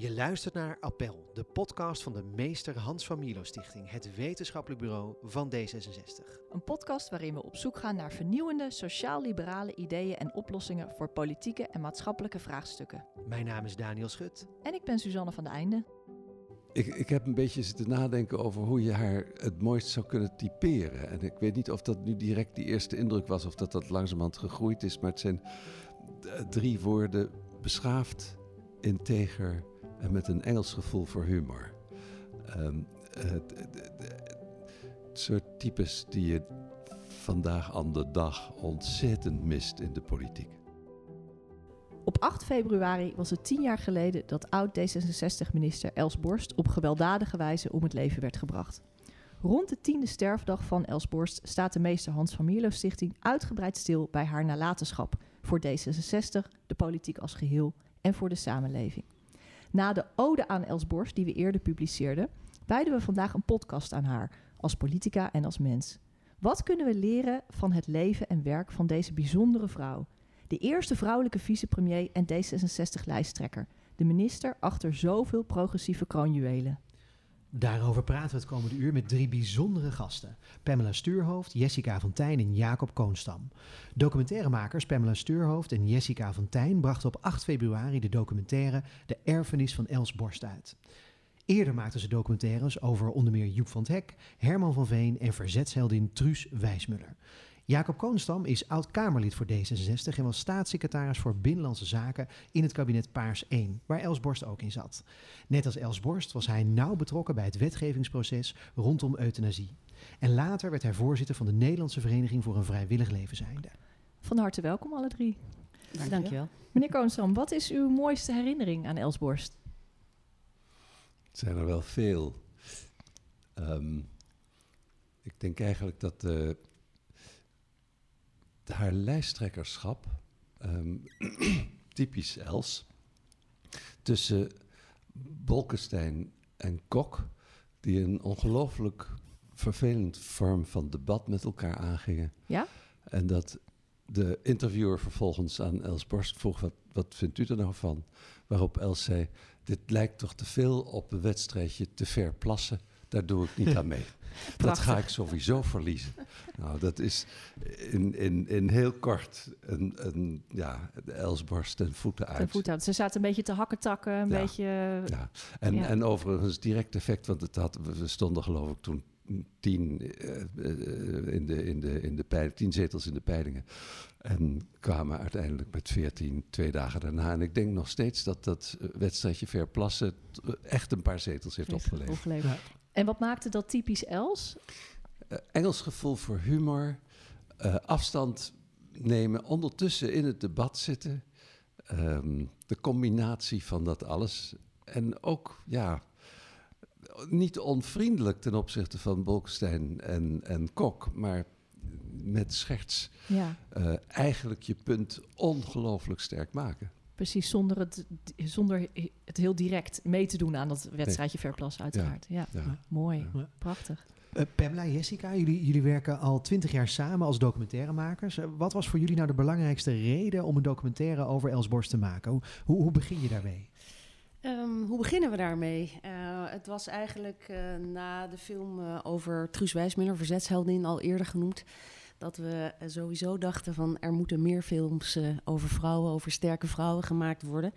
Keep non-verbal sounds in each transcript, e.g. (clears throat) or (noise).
Je luistert naar Appel, de podcast van de Meester Hans van Milo Stichting, het wetenschappelijk bureau van D66. Een podcast waarin we op zoek gaan naar vernieuwende, sociaal-liberale ideeën en oplossingen voor politieke en maatschappelijke vraagstukken. Mijn naam is Daniel Schut. En ik ben Suzanne van de Einde. Ik, ik heb een beetje zitten nadenken over hoe je haar het mooist zou kunnen typeren. En ik weet niet of dat nu direct die eerste indruk was of dat dat langzamerhand gegroeid is. Maar het zijn drie woorden: beschaafd, integer en met een Engels gevoel voor humor. Um, het, het, het, soort types die je vandaag aan de dag ontzettend mist in de politiek. Op 8 februari was het tien jaar geleden dat oud-D66-minister Els Borst op gewelddadige wijze om het leven werd gebracht. Rond de tiende sterfdag van Els Borst staat de meester Hans van Mierlo Stichting uitgebreid stil bij haar nalatenschap voor D66, de politiek als geheel en voor de samenleving. Na de ode aan Els Borst die we eerder publiceerden, wijden we vandaag een podcast aan haar als politica en als mens. Wat kunnen we leren van het leven en werk van deze bijzondere vrouw? De eerste vrouwelijke vicepremier en D66-lijsttrekker. De minister achter zoveel progressieve kroonjuwelen. Daarover praten we het komende uur met drie bijzondere gasten. Pamela Stuurhoofd, Jessica van Tijn en Jacob Koonstam. Documentairemakers Pamela Stuurhoofd en Jessica van Tijn brachten op 8 februari de documentaire De Erfenis van Els Borst uit. Eerder maakten ze documentaires over onder meer Joep van het Hek, Herman van Veen en verzetsheldin Truus Wijsmuller. Jacob Koonstam is oud-Kamerlid voor D66 en was staatssecretaris voor Binnenlandse Zaken in het kabinet Paars 1, waar Els Borst ook in zat. Net als Els Borst was hij nauw betrokken bij het wetgevingsproces rondom euthanasie. En later werd hij voorzitter van de Nederlandse Vereniging voor een Vrijwillig Levenseinde. Van harte welkom alle drie. Dank Dankjewel. Meneer Koonstam, wat is uw mooiste herinnering aan Els Borst? Het zijn er wel veel. Um, ik denk eigenlijk dat de haar lijsttrekkerschap, um, (clears throat) typisch Els, tussen Bolkestein en Kok, die een ongelooflijk vervelend vorm van debat met elkaar aangingen. Ja? En dat de interviewer vervolgens aan Els Borst vroeg: wat, wat vindt u er nou van? Waarop Els zei: Dit lijkt toch te veel op een wedstrijdje te ver plassen. Daar doe ik niet aan (laughs) mee. Dat ga ik sowieso verliezen. Nou, dat is in, in, in heel kort een, een ja, de Elsborst ten voeten uit. Ten voeten uit. Ze zaten een beetje te hakken takken, een beetje... Ja, en, ja. en overigens direct effect, want het had, we stonden geloof ik toen tien, uh, in de, in de, in de peil, tien zetels in de peilingen. En kwamen uiteindelijk met veertien twee dagen daarna. En ik denk nog steeds dat dat wedstrijdje Verplassen echt een paar zetels heeft opgeleverd. opgeleverd. Ja. En wat maakte dat typisch Els? Uh, Engels gevoel voor humor, uh, afstand nemen, ondertussen in het debat zitten. Um, de combinatie van dat alles. En ook, ja, niet onvriendelijk ten opzichte van Bolkestein en, en Kok, maar met scherts ja. uh, eigenlijk je punt ongelooflijk sterk maken. Precies, zonder het, zonder het heel direct mee te doen aan dat wedstrijdje nee. Verplas, uiteraard. Ja, ja. ja. mooi, prachtig. Uh, Pamela, Jessica, jullie, jullie werken al twintig jaar samen als documentairemakers. Uh, wat was voor jullie nou de belangrijkste reden om een documentaire over Els Borst te maken? Hoe, hoe, hoe begin je daarmee? Um, hoe beginnen we daarmee? Uh, het was eigenlijk na de film over Truus Wijsmuller, verzetsheldin, al eerder genoemd dat we sowieso dachten van er moeten meer films uh, over vrouwen, over sterke vrouwen gemaakt worden.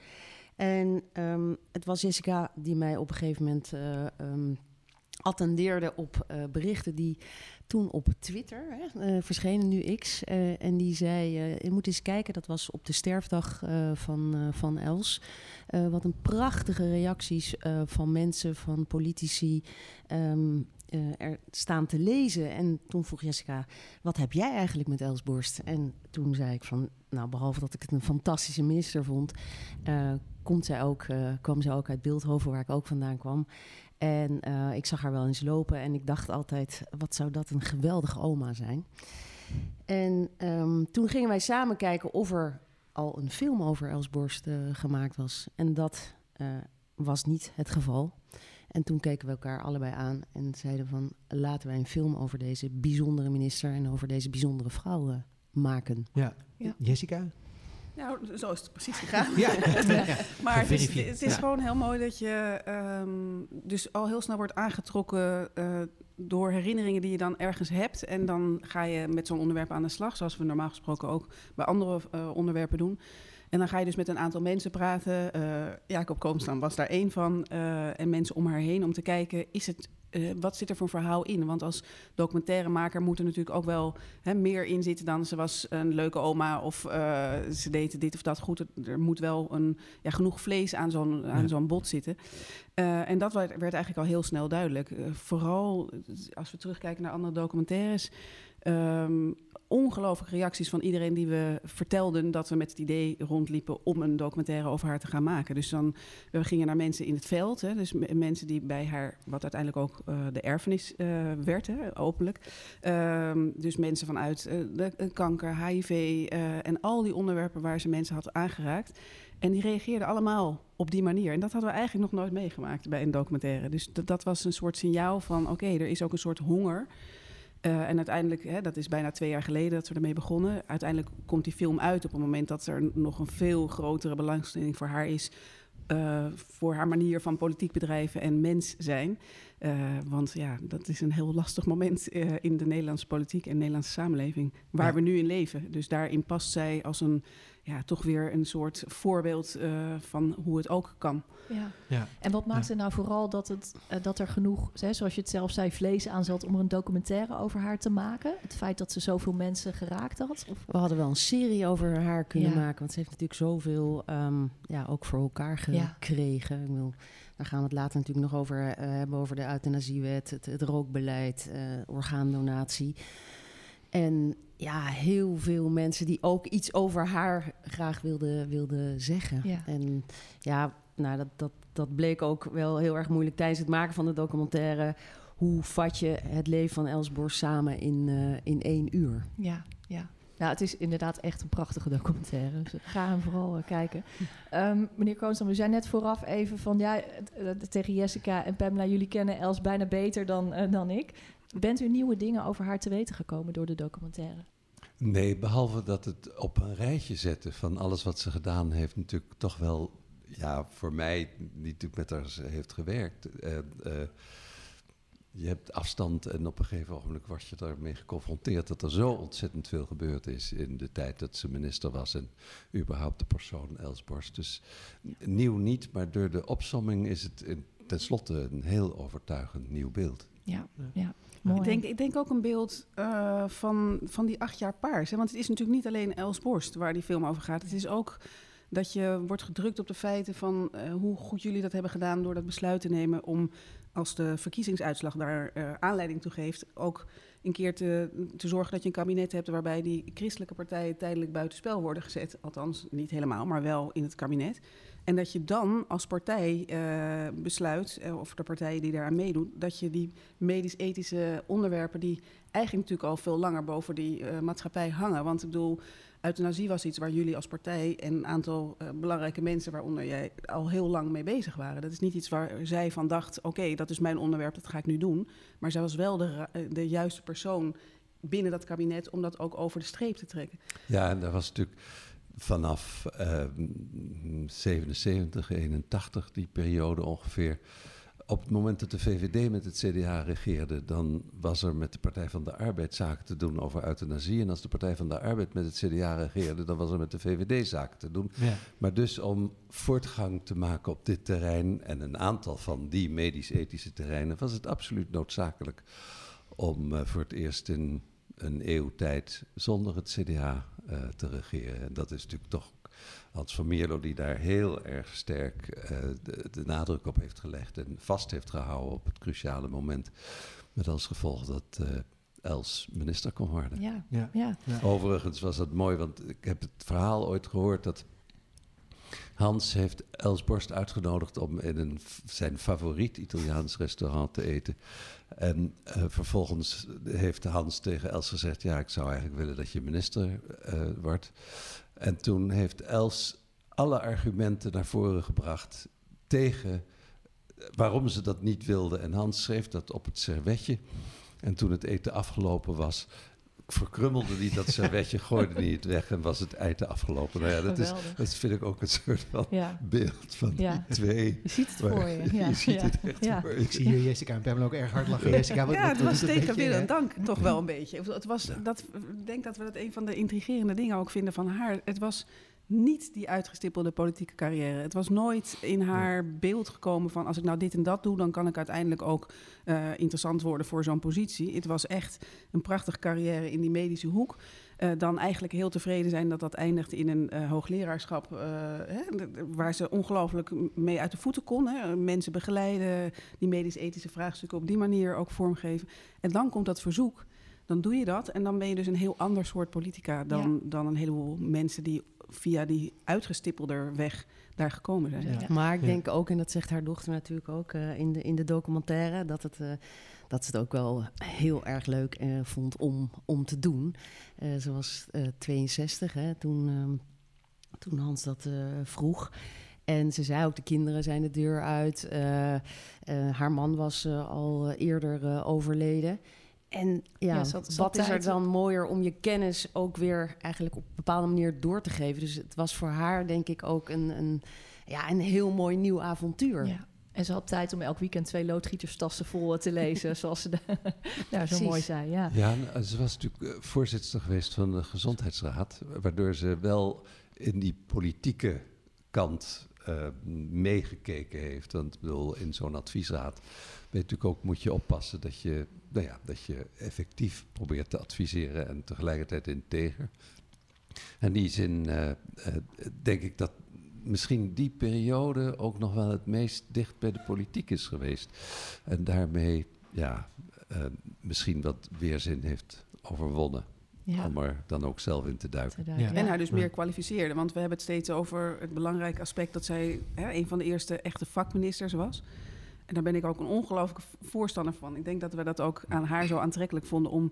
En um, het was Jessica die mij op een gegeven moment uh, attendeerde op berichten die toen op Twitter hè, verschenen, nu X. en die zei, je moet eens kijken, dat was op de sterfdag van, van Els. wat een prachtige reacties van mensen, van politici... Um, uh, er staan te lezen. En toen vroeg Jessica, wat heb jij eigenlijk met Els Borst? En toen zei ik van, nou, behalve dat ik het een fantastische minister vond... Uh, komt zij ook, uh, kwam zij ook uit Beeldhoven, waar ik ook vandaan kwam. En ik zag haar wel eens lopen en ik dacht altijd, wat zou dat een geweldige oma zijn. En um, toen gingen wij samen kijken of er al een film over Els Borst gemaakt was. En dat was niet het geval. En toen keken we elkaar allebei aan en zeiden van laten wij een film over deze bijzondere minister en over deze bijzondere vrouw maken. Ja, ja. Jessica? Nou, zo is het precies gegaan. Ja. (laughs) maar het is, het is Ja. gewoon heel mooi dat je ehm, dus al heel snel wordt aangetrokken eh, door herinneringen die je dan ergens hebt. En dan ga je met zo'n onderwerp aan de slag, zoals we normaal gesproken ook bij andere eh, onderwerpen doen. En dan ga je dus met een aantal mensen praten. Eh, Jacob Koomstaan was daar één van. eh, en mensen om haar heen om te kijken, is het, eh, wat zit er voor verhaal in? Want als documentairemaker moet er natuurlijk ook wel hè, meer in zitten dan ze was een leuke oma of ze deed dit of dat goed. Er, moet wel een, ja, genoeg vlees aan zo'n aan Ja. zo'n bot zitten. En dat werd, werd eigenlijk al heel snel duidelijk. Vooral als we terugkijken naar andere documentaires. ehm, ongelooflijke reacties van iedereen die we vertelden dat we met het idee rondliepen om een documentaire over haar te gaan maken. Dus dan we gingen naar mensen in het veld, hè, dus mensen die bij haar, wat uiteindelijk ook eh, de erfenis eh, werd, hè, openlijk. Ehm, dus mensen vanuit eh, de, kanker, HIV en al die onderwerpen waar ze mensen had aangeraakt. En die reageerden allemaal op die manier. En dat hadden we eigenlijk nog nooit meegemaakt bij een documentaire. Dus dat was een soort signaal van: oké, er is ook een soort honger. Eh, en uiteindelijk, hè, dat is bijna twee jaar geleden dat we ermee begonnen. Uiteindelijk komt die film uit op het moment dat er nog een veel grotere belangstelling voor haar is. eh, voor haar manier van politiek bedrijven en mens zijn. Eh, want ja, dat is een heel lastig moment eh, in de Nederlandse politiek en Nederlandse samenleving. Waar Ja. we nu in leven. Dus daarin past zij als een, ja, toch weer een soort voorbeeld eh, van hoe het ook kan. Ja. Ja. En wat maakt het nou vooral dat, het, dat er genoeg, hè, zoals je het zelf zei, vlees aan zat om er een documentaire over haar te maken? Het feit dat ze zoveel mensen geraakt had? Of, We hadden wel een serie over haar kunnen Ja. maken. Want ze heeft natuurlijk zoveel ehm, ja, ook voor elkaar Ja. gekregen. Ik wil, daar gaan we het later natuurlijk nog over eh, hebben. Over de euthanasiewet, het, het rookbeleid, eh, orgaandonatie. En ja, heel veel mensen die ook iets over haar graag wilden, wilden zeggen. Ja. En ja, nou, dat, dat, dat bleek ook wel heel erg moeilijk tijdens het maken van de documentaire. Hoe vat je het leven van Els Borst samen in, eh, in één uur? ja. Nou, het is inderdaad echt een prachtige documentaire. Dus ga hem vooral eh, kijken. (laughs) Ehm, meneer Koonstam, u zei net vooraf even van... ja, het- tegen Jessica en Pamela... jullie kennen Els bijna beter dan, eh, dan ik. Bent u nieuwe dingen over haar te weten gekomen door de documentaire? Nee, behalve dat het op een rijtje zetten van alles wat ze gedaan heeft, natuurlijk toch wel, ja, voor mij, die natuurlijk met haar heeft gewerkt. eh, eh, je hebt afstand en op een gegeven ogenblik was je daarmee geconfronteerd dat er zo ontzettend veel gebeurd is in de tijd dat ze minister was en überhaupt de persoon Els Borst. Dus nieuw niet, maar door de opsomming is het in, tenslotte een heel overtuigend nieuw beeld. Ja, ja. Mooi. Ik denk, ik denk ook een beeld eh, van, van die acht jaar paars. Hè? Want het is natuurlijk niet alleen Els Borst waar die film over gaat. Het is ook dat je wordt gedrukt op de feiten van eh, hoe goed jullie dat hebben gedaan door dat besluit te nemen om als de verkiezingsuitslag daar eh, aanleiding toe geeft, ook een keer te, te zorgen dat je een kabinet hebt waarbij die christelijke partijen tijdelijk buitenspel worden gezet. Althans, niet helemaal, maar wel in het kabinet. En dat je dan als partij eh, besluit, of de partijen die daaraan meedoen, dat je die medisch-ethische onderwerpen die eigenlijk natuurlijk al veel langer boven die maatschappij hangen. Want ik bedoel, euthanasie was iets waar jullie als partij en een aantal eh, belangrijke mensen, waaronder jij, al heel lang mee bezig waren. Dat is niet iets waar zij van dacht, oké, dat is mijn onderwerp, dat ga ik nu doen. Maar zij was wel de, eh, de juiste persoon binnen dat kabinet om dat ook over de streep te trekken. Ja, en daar was natuurlijk vanaf eh, 77, 81, die periode ongeveer. Op het moment dat de VVD met het CDA regeerde, dan was er met de Partij van de Arbeid zaken te doen over euthanasie. En als de Partij van de Arbeid met het CDA regeerde, dan was er met de VVD zaken te doen. Ja. Maar dus om voortgang te maken op dit terrein en een aantal van die medisch-ethische terreinen, was het absoluut noodzakelijk om eh, voor het eerst in een eeuw tijd zonder het CDA eh, te regeren. En dat is natuurlijk toch Hans van Mierlo die daar heel erg sterk eh, de, de nadruk op heeft gelegd en vast heeft gehouden op het cruciale moment. Met als gevolg dat eh, Els minister kon worden. Ja, Ja. ja. Overigens was dat mooi, want ik heb het verhaal ooit gehoord dat Hans heeft Els Borst uitgenodigd om in een, zijn favoriet Italiaans restaurant te eten. En eh, vervolgens heeft Hans tegen Els gezegd: Ja, ik zou eigenlijk willen dat je minister eh, wordt. En toen heeft Els alle argumenten naar voren gebracht tegen waarom ze dat niet wilde. En Hans schreef dat op het servetje. En toen het eten afgelopen was, verkrummelde hij dat servetje, (laughs) gooide hij het weg en was het eind afgelopen. Nou ja, dat, is, dat vind ik ook een soort van Ja, beeld van Ja. die twee. je ziet het Maar voor je. (laughs) Ja, je ziet ja, het echt ja. voor je. Ik zie hier Jessica en Pamela ook erg hard lachen. Jessica, wat, ja, wat- het wat was tegen beetje, wil en hè? dank toch wel een beetje. Het was, dat, ik denk dat we dat een van de intrigerende dingen ook vinden van haar. Het was niet die uitgestippelde politieke carrière. Het was nooit in haar beeld gekomen van als ik nou dit en dat doe, dan kan ik uiteindelijk ook eh, interessant worden voor zo'n positie. Het was echt een prachtige carrière in die medische hoek. Eh, dan eigenlijk heel tevreden zijn dat dat eindigde in een eh, hoogleraarschap hè, waar ze ongelooflijk mee uit de voeten kon. Hè. Mensen begeleiden, die medisch-ethische vraagstukken op die manier ook vormgeven. En dan komt dat verzoek, dan doe je dat en dan ben je dus een heel ander soort politica dan, dan een heleboel mensen die via die uitgestippelder weg daar gekomen zijn. Ja. Maar ik denk ook, en dat zegt haar dochter natuurlijk ook eh, in, de, in de documentaire, dat, het, eh, dat ze het ook wel heel erg leuk eh, vond om, om te doen. Eh, ze was eh, 62 hè, toen, ehm, toen Hans dat eh, vroeg. En ze zei ook, de kinderen zijn de deur uit. Eh, eh, haar man was eh, al eerder eh, overleden. En ja, wat is er dan mooier om je kennis ook weer eigenlijk op een bepaalde manier door te geven. Dus het was voor haar denk ik ook een, een, ja, een heel mooi nieuw avontuur. Ja. En ze had tijd om elk weekend twee loodgieterstassen vol te (laughs) lezen, zoals ze daar (laughs) zo mooi zei. Ja. Ja, eh, ze was natuurlijk eh, voorzitter geweest van de Gezondheidsraad, waardoor ze wel in die politieke kant eh, meegekeken heeft. Want bedoel, in zo'n adviesraad je natuurlijk ook, moet je oppassen dat je, nou ja, dat je effectief probeert te adviseren en tegelijkertijd integer. In die zin eh, eh, denk ik dat misschien die periode ook nog wel het meest dicht bij de politiek is geweest. En daarmee, ja, misschien wat weerzin heeft overwonnen. Ja. Om er dan ook zelf in te duiken. te duiken, Ja. ja. En haar dus Ja. meer kwalificeerde. Want we hebben het steeds over het belangrijke aspect dat zij hè, een van de eerste echte vakministers was. En daar ben ik ook een ongelooflijke voorstander van. Ik denk dat we dat ook aan haar zo aantrekkelijk vonden om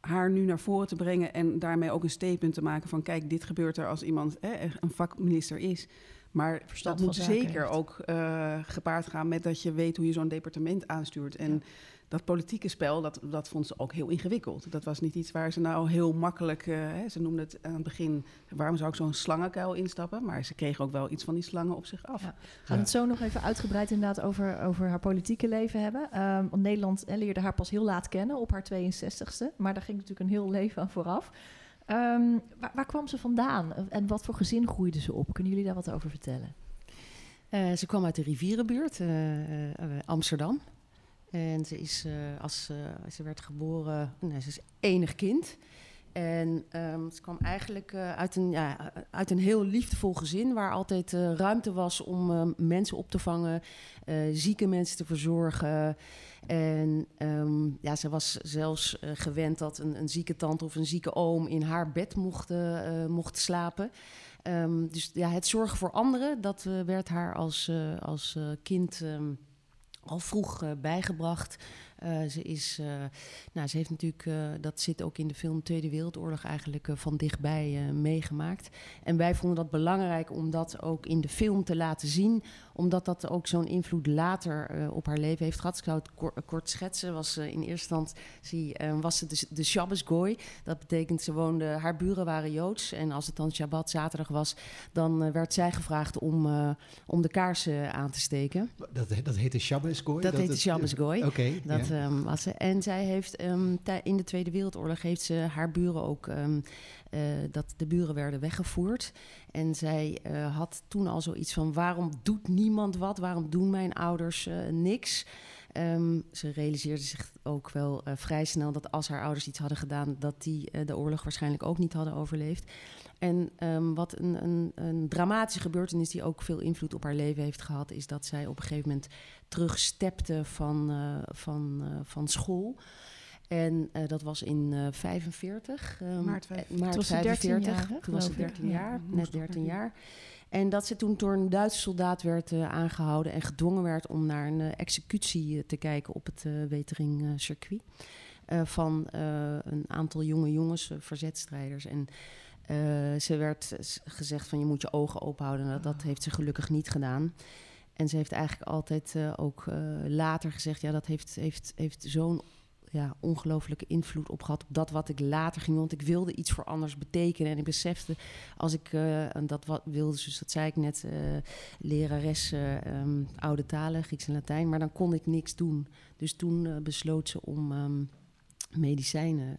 haar nu naar voren te brengen en daarmee ook een statement te maken van kijk, dit gebeurt er als iemand hè, echt een vakminister is. Maar Verstand dat moet zeker heeft. ook eh, gepaard gaan met dat je weet hoe je zo'n departement aanstuurt. En Ja. Dat politieke spel, dat, dat vond ze ook heel ingewikkeld. Dat was niet iets waar ze nou heel makkelijk... eh, hè, ze noemde het aan het begin, waarom zou ik zo'n slangenkuil instappen? Maar ze kreeg ook wel iets van die slangen op zich af. Ja. Gaan we het zo nog even uitgebreid inderdaad over, over haar politieke leven hebben. Ehm, want Nederland hè, leerde haar pas heel laat kennen, op haar 62ste. Maar daar ging natuurlijk een heel leven aan vooraf. Ehm, waar, waar kwam ze vandaan? En wat voor gezin groeide ze op? Kunnen jullie daar wat over vertellen? Eh, ze kwam uit de rivierenbuurt, eh, eh, Amsterdam. En ze, is, eh, als, eh, ze werd geboren, nee, ze is enig kind. En ehm, ze kwam eigenlijk eh, uit, een, ja, uit een heel liefdevol gezin... waar altijd ruimte was om eh, mensen op te vangen... zieke mensen te verzorgen. En ehm, ja, ze was zelfs gewend dat een, een zieke tante of een zieke oom... in haar bed mocht, mocht slapen... Ehm, dus ja, het zorgen voor anderen, dat werd haar als, als kind ehm, al vroeg eh, bijgebracht. Eh, ze, is, eh, nou, ze heeft natuurlijk, dat zit ook in de film Tweede Wereldoorlog eigenlijk van dichtbij meegemaakt. En wij vonden dat belangrijk om dat ook in de film te laten zien, omdat dat ook zo'n invloed later eh, op haar leven heeft gehad. Ik zou het kor- kort schetsen. Was, eh, in eerste instantie eh, was ze de, de Shabbos-gooi. Dat betekent ze woonde, haar buren waren Joods. En als het dan Shabbat zaterdag was, dan werd zij gevraagd om, om de kaarsen aan te steken. Dat, dat heette Shabbos Gooi? Dat heette Shabbos Gooi. Oké, Dat ehm, was ze. En zij heeft ehm, in de Tweede Wereldoorlog heeft ze haar buren ook ehm, eh, dat de buren werden weggevoerd. En zij eh, had toen al zoiets van: waarom doet niemand wat? Waarom doen mijn ouders eh, niks? Ehm, ze realiseerde zich ook wel vrij snel dat als haar ouders iets hadden gedaan, dat die de oorlog waarschijnlijk ook niet hadden overleefd. En ehm, wat een, een, een dramatische gebeurtenis die ook veel invloed op haar leven heeft gehad, is dat zij op een gegeven moment terugstepte van, van, van school. En eh, dat was in eh 45. ehm, Maart eh, 45. maart Toen was ze 13 45. jaar, hè, Toen was ze geloof ik. 13 Ja, jaar, net ook 13 13. jaar. En dat ze toen door een Duitse soldaat werd eh, aangehouden en gedwongen werd om naar een executie te kijken op het uh, Wetering-circuit. Uh, van uh, een aantal jonge jongens, uh, verzetstrijders. En uh, ze werd gezegd van je moet je ogen open houden. Dat, dat heeft ze gelukkig niet gedaan. En ze heeft eigenlijk altijd uh, ook uh, later gezegd: ja, dat heeft, heeft, heeft zo'n ja, ongelooflijke invloed op gehad. Op dat wat ik later ging. Want ik wilde iets voor anders betekenen. En ik besefte, als ik uh, dat wat wilde, dus dat zei ik net, uh, lerares um, oude talen, Grieks en Latijn. Maar dan kon ik niks doen. Dus toen uh, besloot ze om um, medicijnen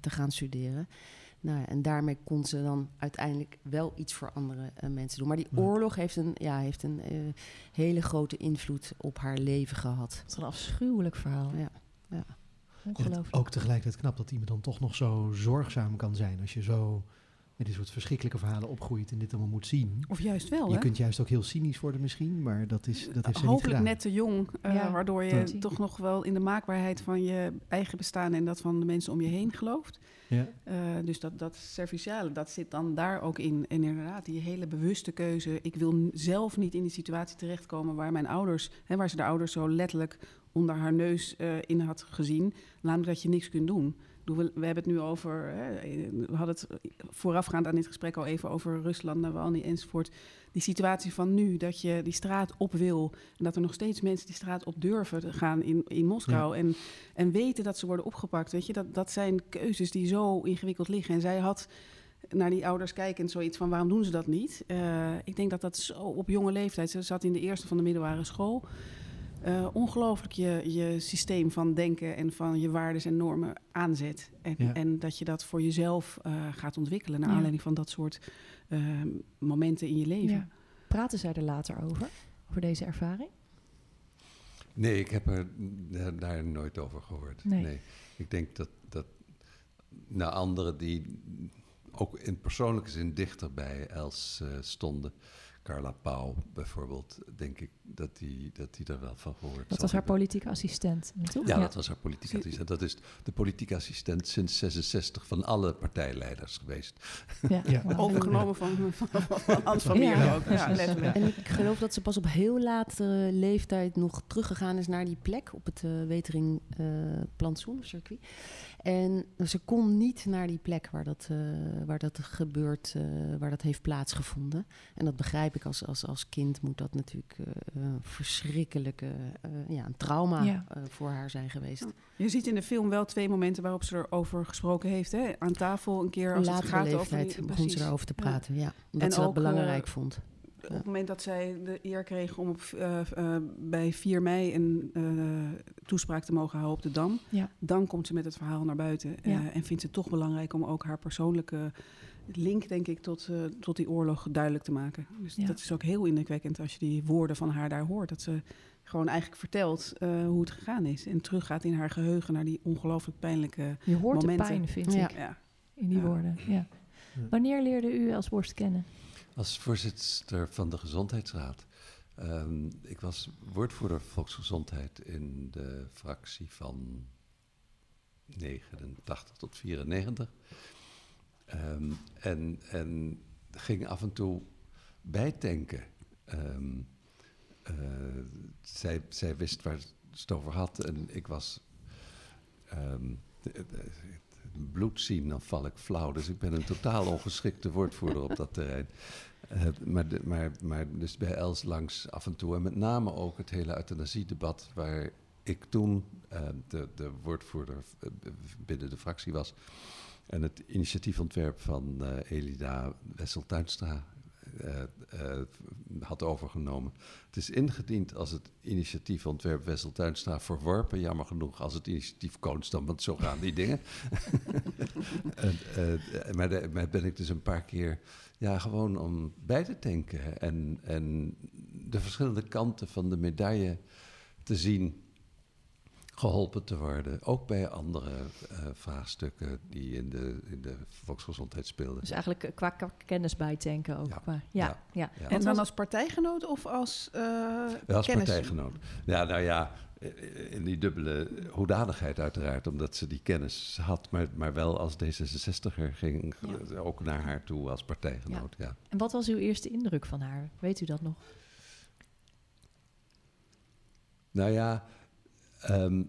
te gaan studeren. Nou, en daarmee kon ze dan uiteindelijk wel iets voor andere uh, mensen doen. Maar die oorlog heeft een, ja, heeft een uh, hele grote invloed op haar leven gehad. Wat een afschuwelijk verhaal. Ja, ja. Ongelooflijk. ook tegelijkertijd knap dat iemand dan toch nog zo zorgzaam kan zijn. Als je zo met dit soort verschrikkelijke verhalen opgroeit en dit allemaal moet zien. Of juist wel, Je hè? kunt juist ook heel cynisch worden misschien, maar dat, is, dat heeft ze niet Hopelijk gedaan. net te jong, uh, Ja, waardoor je dat- toch nog wel in de maakbaarheid van je eigen bestaan en dat van de mensen om je heen gelooft. Ja. Uh, dus dat, dat serviciale, dat zit dan daar ook in. En inderdaad, die hele bewuste keuze. Ik wil zelf niet in die situatie terechtkomen waar mijn ouders, hè, waar ze de ouders zo letterlijk onder haar neus uh, in had gezien. Namelijk dat je niks kunt doen. We, we hebben het nu over, hè, we hadden het voorafgaand aan dit gesprek al even over Rusland, Navalny enzovoort. Die situatie van nu, dat je die straat op wil en dat er nog steeds mensen die straat op durven gaan in, in Moskou en, en weten dat ze worden opgepakt. Weet je, dat, dat zijn keuzes die zo ingewikkeld liggen. En zij had naar die ouders kijkend zoiets van waarom doen ze dat niet? Uh, ik denk dat dat zo op jonge leeftijd, ze zat in de eerste van de middelbare school. Uh, ongelooflijk je, je systeem van denken en van je waarden en normen aanzet. En, Ja. en dat je dat voor jezelf uh, gaat ontwikkelen naar Ja. aanleiding van dat soort uh, momenten in je leven. Ja. Praten zij er later over? Over deze ervaring? Nee, ik heb er daar, nooit over gehoord. Nee. Ik denk dat, dat naar anderen die ook in persoonlijke zin dichterbij Els uh, stonden. Carla Pauw bijvoorbeeld, denk ik dat die, dat die er wel van gehoord Dat was haar politieke assistent, toch? Ja, dat was haar politieke assistent. Dat is de politieke assistent sinds 66 van alle partijleiders geweest. Ja, Ja. Overgenomen van, van, van Hans van Meer Ja. ook. En ik geloof dat ze pas op heel late leeftijd nog teruggegaan is naar die plek op het uh, Wetering uh, plantsoencircuit. En ze kon niet naar die plek waar dat, uh, waar dat gebeurt, uh, waar dat heeft plaatsgevonden. En dat begrijp ik als, als, als kind moet dat natuurlijk uh, verschrikkelijke, uh, ja, een trauma Ja. uh, voor haar zijn geweest. Je ziet in de film wel twee momenten waarop ze erover gesproken heeft. Hè? Aan tafel een keer als Latere het gaat leeftijd over... die- begon precies. ze erover te Ja. praten, ja. Omdat En ze dat ook, belangrijk eh, vond. Op het moment dat zij de eer kreeg om op, uh, uh, bij 4 mei een uh, toespraak te mogen houden op de Dam, Ja. dan komt ze met het verhaal naar buiten. Uh, Ja. En vindt ze het toch belangrijk om ook haar persoonlijke link, denk ik, tot, uh, tot die oorlog duidelijk te maken. Dus Ja. dat is ook heel indrukwekkend als je die woorden van haar daar hoort. Dat ze gewoon eigenlijk vertelt uh, hoe het gegaan is. En teruggaat in haar geheugen naar die ongelooflijk pijnlijke Je hoort momenten. de pijn, vind Ja. ik, Ja. in die Ja. woorden. Ja. Wanneer leerde u als borst kennen? Als voorzitter van de Gezondheidsraad. Um, ik was woordvoerder volksgezondheid in de fractie van 89 tot 94. Um, en, en ging af en toe bijtanken. Um, uh, zij, zij wist waar het over had en ik was bloed zien, dan val ik flauw. Dus ik ben een totaal ongeschikte woordvoerder op dat terrein. Uh, maar, maar, maar dus bij Els langs af en toe. En met name ook het hele euthanasiedebat waar ik toen uh, de, de woordvoerder uh, binnen de fractie was. En het initiatiefontwerp van Elida Wessel-Tuinstra had overgenomen. Het is ingediend als het initiatiefontwerp Wessel-Tuinstra verworpen. Jammer genoeg als het initiatief Koonstam, want zo gaan die dingen. (laughs) en, uh, maar daar ben ik dus een paar keer ja, gewoon om bij te tanken en, en de verschillende kanten van de medaille te zien geholpen te worden. Ook bij andere uh, vraagstukken die in de, in de volksgezondheid speelden. Dus eigenlijk uh, qua, qua kennis bijtanken ook. Ja. Qua, ja, Ja. ja. Ja. En dan als partijgenoot of als, uh, Wel als kennis? partijgenoot. Ja, nou ja, in die dubbele hoedanigheid uiteraard, omdat ze die kennis had, maar, maar wel als D66er ging Ja. ook naar haar toe als partijgenoot. Ja. En wat was uw eerste indruk van haar? Weet u dat nog? Nou ja, ehm,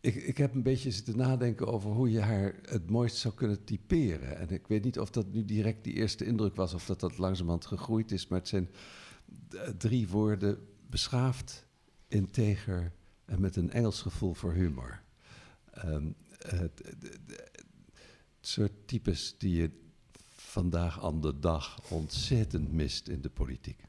ik, ik heb een beetje zitten nadenken over hoe je haar het mooist zou kunnen typeren. En ik weet niet of dat nu direct die eerste indruk was of dat dat langzamerhand gegroeid is, maar het zijn drie woorden: beschaafd, integer en met een Engels gevoel voor humor. ehm, het- het soort types die je vandaag aan de dag ontzettend mist in de politiek.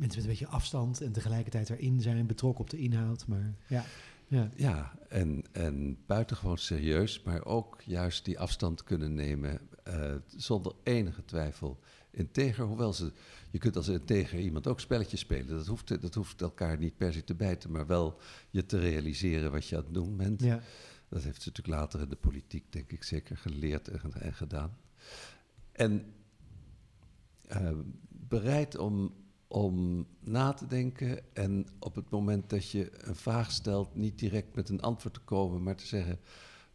Mensen met een beetje afstand en tegelijkertijd erin zijn, betrokken op de inhoud. Maar ja, ja. Ja, en, en buitengewoon serieus, maar ook juist die afstand kunnen nemen eh, zonder enige twijfel. Integer, hoewel ze, je kunt als integer iemand ook spelletjes spelen. Dat hoeft, dat hoeft elkaar niet per se te bijten, maar wel je te realiseren wat je aan het doen bent. ja. Dat heeft ze natuurlijk later in de politiek, denk ik, zeker geleerd en, en gedaan. En eh, bereid om, om na te denken en op het moment dat je een vraag stelt, niet direct met een antwoord te komen, maar te zeggen,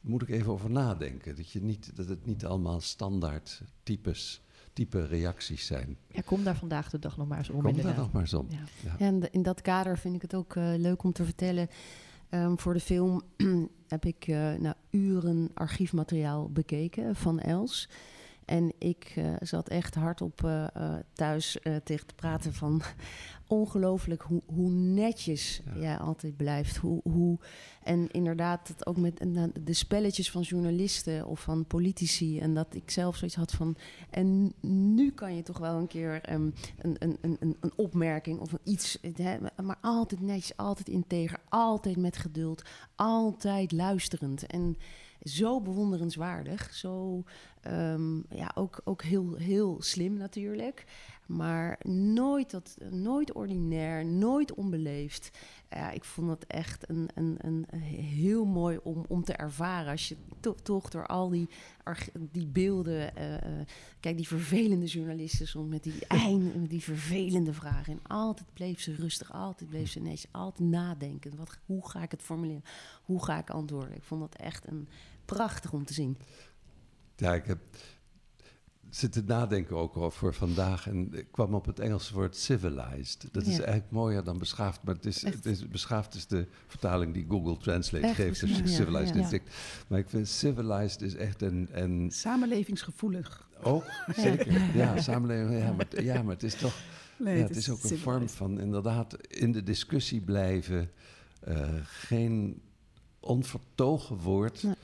moet ik even over nadenken. Dat, je niet, dat het niet allemaal standaard types, type reacties zijn. Ja, kom daar vandaag de dag nog maar eens om Kom daar nog maar eens om. Ja. Ja. En in dat kader vind ik het ook eh, leuk om te vertellen. Ehm, voor de film (clears throat) heb ik eh nou, uren archiefmateriaal bekeken van Els. En ik eh, zat echt hardop eh eh, thuis eh, tegen te praten van (laughs) ongelooflijk hoe, hoe netjes Ja. jij altijd blijft. Hoe, hoe, en inderdaad, dat ook met de spelletjes van journalisten of van politici. En dat ik zelf zoiets had van. En nu kan je toch wel een keer ehm, een, een, een, een- opmerking of iets. Hè, maar altijd netjes, altijd integer, altijd met geduld, altijd luisterend. En zo bewonderenswaardig. Zo ehm, ja, ook, ook heel, heel slim natuurlijk. Maar nooit, dat, nooit ordinair, nooit onbeleefd. Ja, ik vond het echt een, een, een heel mooi om, om te ervaren. Als je to- toch door al die, die beelden. eh, eh, kijk, die vervelende journalisten soms met die (laughs) eind, met die vervelende vragen. En altijd bleef ze rustig, altijd bleef ze netjes, altijd nadenken. Wat, hoe ga ik het formuleren? Hoe ga ik antwoorden? Ik vond dat echt een prachtig om te zien. Ja, ik heb zitten nadenken ook over vandaag en ik kwam op het Engelse woord civilized. Dat is eigenlijk mooier dan beschaafd, maar het is, het is, beschaafd is de vertaling die Google Translate Echt, geeft. Dus ja, civilized ja. Maar ik vind civilized is echt een, een Samenlevingsgevoelig. ook zeker, ja, samenleving, ja maar, ja, maar het is toch, Nee, ja, het is ook een vorm van inderdaad in de discussie blijven, eh, geen onvertogen woord. Nee.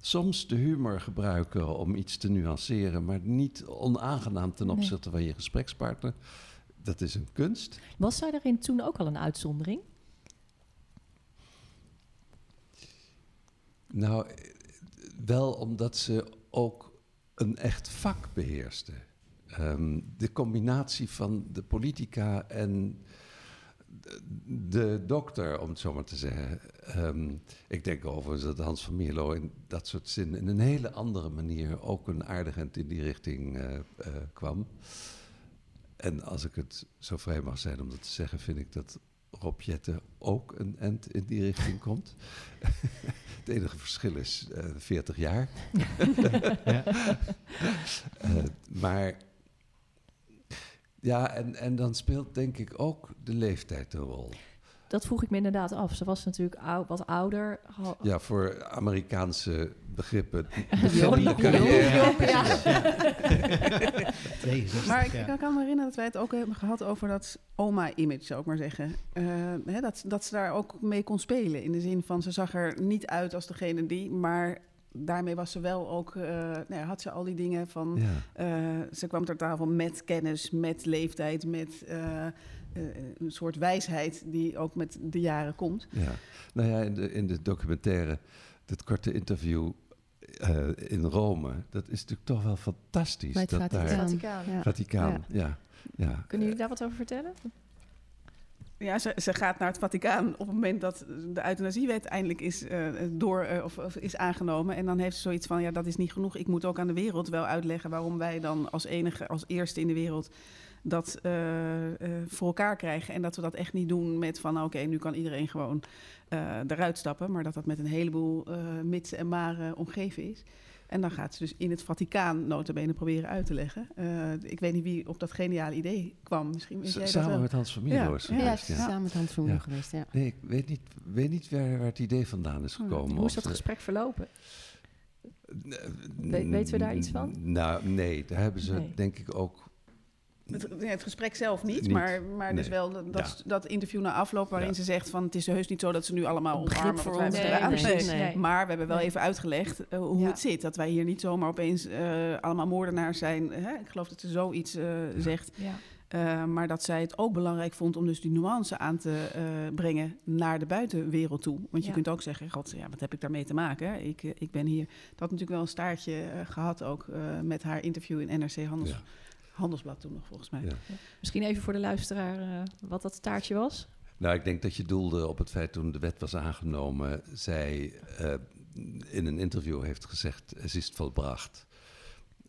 Soms de humor gebruiken om iets te nuanceren, maar niet onaangenaam ten Nee. opzichte van je gesprekspartner. Dat is een kunst. Was zij daarin toen ook al een uitzondering? Nou, wel omdat ze ook een echt vak beheerste. Ehm, de combinatie van de politica en de, dokter, om het zo maar te zeggen. Ehm, ik denk overigens dat Hans van Mierlo in dat soort zin in een hele andere manier ook een aardigend in die richting eh, eh, kwam. En als ik het zo vrij mag zijn om dat te zeggen, vind ik dat Rob Jetten ook een end in die richting (laughs) komt. (laughs) het enige verschil is eh 40 jaar. (laughs) Ja. Maar ja, en, en dan speelt denk ik ook de leeftijd een rol. Dat vroeg ik me inderdaad af. Ze was natuurlijk ou- wat ouder. Ja, voor Amerikaanse begrippen. (laughs) Jong, beginnende jong, carrière. jong, ja. 62, (laughs) Maar ik kan me herinneren dat wij het ook hebben gehad over dat oma-image, zou ik maar zeggen. Eh, hè, dat, dat ze daar ook mee kon spelen. In de zin van, ze zag er niet uit als degene die, maar daarmee was ze wel ook, eh, nou ja, had ze al die dingen van... Ja. eh, ze kwam ter tafel met kennis, met leeftijd, met eh, een soort wijsheid die ook met de jaren komt. Ja, nou ja, in de, in de documentaire, dat korte interview eh, in Rome, dat is natuurlijk toch wel fantastisch. Bij het dat Vaticaan. daar, Vaticaan. Ja. Vaticaan, ja. ja. Kunnen jullie daar wat over vertellen? Ja, ze, ze gaat naar het Vaticaan op het moment dat de euthanasiewet eindelijk is, eh, door, eh, of, of is aangenomen. En dan heeft ze zoiets van, ja, dat is niet genoeg. Ik moet ook aan de wereld wel uitleggen waarom wij dan als enige, als eerste in de wereld dat eh, voor elkaar krijgen. En dat we dat echt niet doen met van, nou, oké, nu kan iedereen gewoon eruit stappen. Maar dat dat met een heleboel mitsen en maren omgeven is. En dan gaat ze dus in het Vaticaan notabene proberen uit te leggen. Eh, ik weet niet wie op dat geniale idee kwam. Misschien weet jij dat Samen wel. met Hans van Mierlo Ja, is ja, het Ja, geweest, samen met Hans van Ja. Moer geweest, ja. Nee, ik weet niet, weet niet waar, waar het idee vandaan is gekomen. Hoe is dat gesprek verlopen? We- weten we daar iets van? Nou, nee, daar hebben ze Nee. denk ik ook Het, het gesprek zelf niet, Niet. maar, maar dus wel dat, dat, Ja. dat interview na afloop waarin Ja. ze zegt van het is heus niet zo dat ze nu allemaal omarmen voor ons. hebben Nee, nee. Maar we hebben wel Nee. even uitgelegd eh, hoe Ja. het zit. Dat wij hier niet zomaar opeens eh, allemaal moordenaars zijn. Hè? Ik geloof dat ze zoiets eh, zegt. Ja. Eh, maar dat zij het ook belangrijk vond om dus die nuance aan te eh, brengen naar de buitenwereld toe. Want je Ja. kunt ook zeggen, god, ja, wat heb ik daarmee te maken? Ik, ik ben hier. Dat had natuurlijk wel een staartje eh, gehad ook eh, met haar interview in NRC Handels, Ja. Handelsblad toen nog volgens mij. Ja. Misschien even voor de luisteraar eh, wat dat staartje was. Nou, ik denk dat je doelde op het feit toen de wet was aangenomen, zij eh, in een interview heeft gezegd, het is volbracht.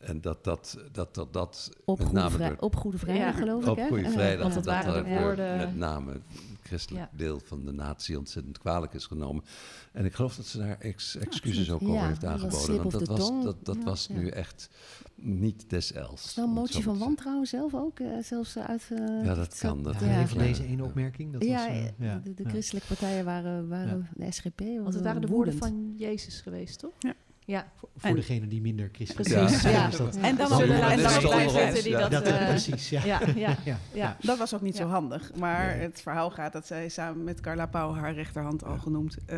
En dat dat, dat, dat, dat Op met Goede, name Vrij- door- op Goede Vrijdag, Ja. geloof ik. op hè? Goede Eh, Vrijdag, dat waren dat de door woorden- met name het christelijk Ja. deel van de natie ontzettend kwalijk is genomen. En ik geloof dat ze daar ex- excuses ook over Ja, heeft dat aangeboden. Want dat was, dat, dat Ja, was ja. nu echt niet des els. Nou een motie van wantrouwen zelf ook eh, zelfs eh, uit... eh, Ja, dat kan, dat Ja, deze ene opmerking. Dat ja, was, eh, eh, ja, de, de ja. christelijke partijen waren, waren de SGP. Want het waren de woorden van Jezus geweest, toch? Ja. Ja, Voor, voor En- degene die minder christelijk Precies, zijn. ja. is dat- En dan Zullen ook- we en net dan zo ook blij onderop- zitten die dat... Dat, eh, precies, ja. ja, (laughs) ja, ja. ja. Dat was ook niet Ja. zo handig. Maar Nee. het verhaal gaat dat zij samen met Carla Pauw, haar rechterhand al genoemd, eh,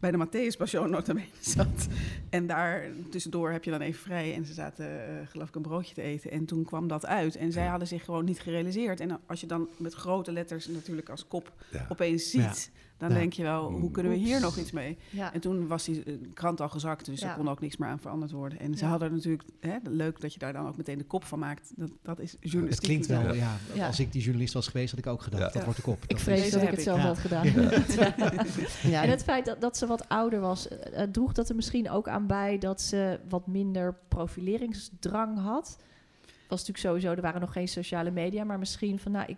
bij de Matthäus Passion notabene (laughs) zat. En daar tussendoor heb je dan even vrij. En ze zaten, eh, geloof ik, een broodje te eten. En toen kwam dat uit. En zij Ja. hadden zich gewoon niet gerealiseerd. En als je dan met grote letters natuurlijk als kop Ja. opeens ziet, dan Ja. denk je wel, hoe kunnen we hier Oeps. nog iets mee? ja. En toen was die eh, krant al gezakt, dus Ja. er kon ook niks meer aan veranderd worden. En ze Ja. hadden natuurlijk, hè, leuk dat je daar dan ook meteen de kop van maakt. Dat, dat is journalistiek. Het klinkt wel, ja. Ja. Als ik die journalist was geweest, had ik ook gedacht. Ja. Dat wordt de kop. Ik Dat vrees is- Deze dat ik het ik. zelf Ja. had gedaan. (laughs) Ja, En het feit dat, dat ze wat ouder was, eh, eh, droeg dat er misschien ook aan bij dat ze wat minder profileringsdrang had. Was natuurlijk sowieso, er waren nog geen sociale media, maar misschien van, nou, ik,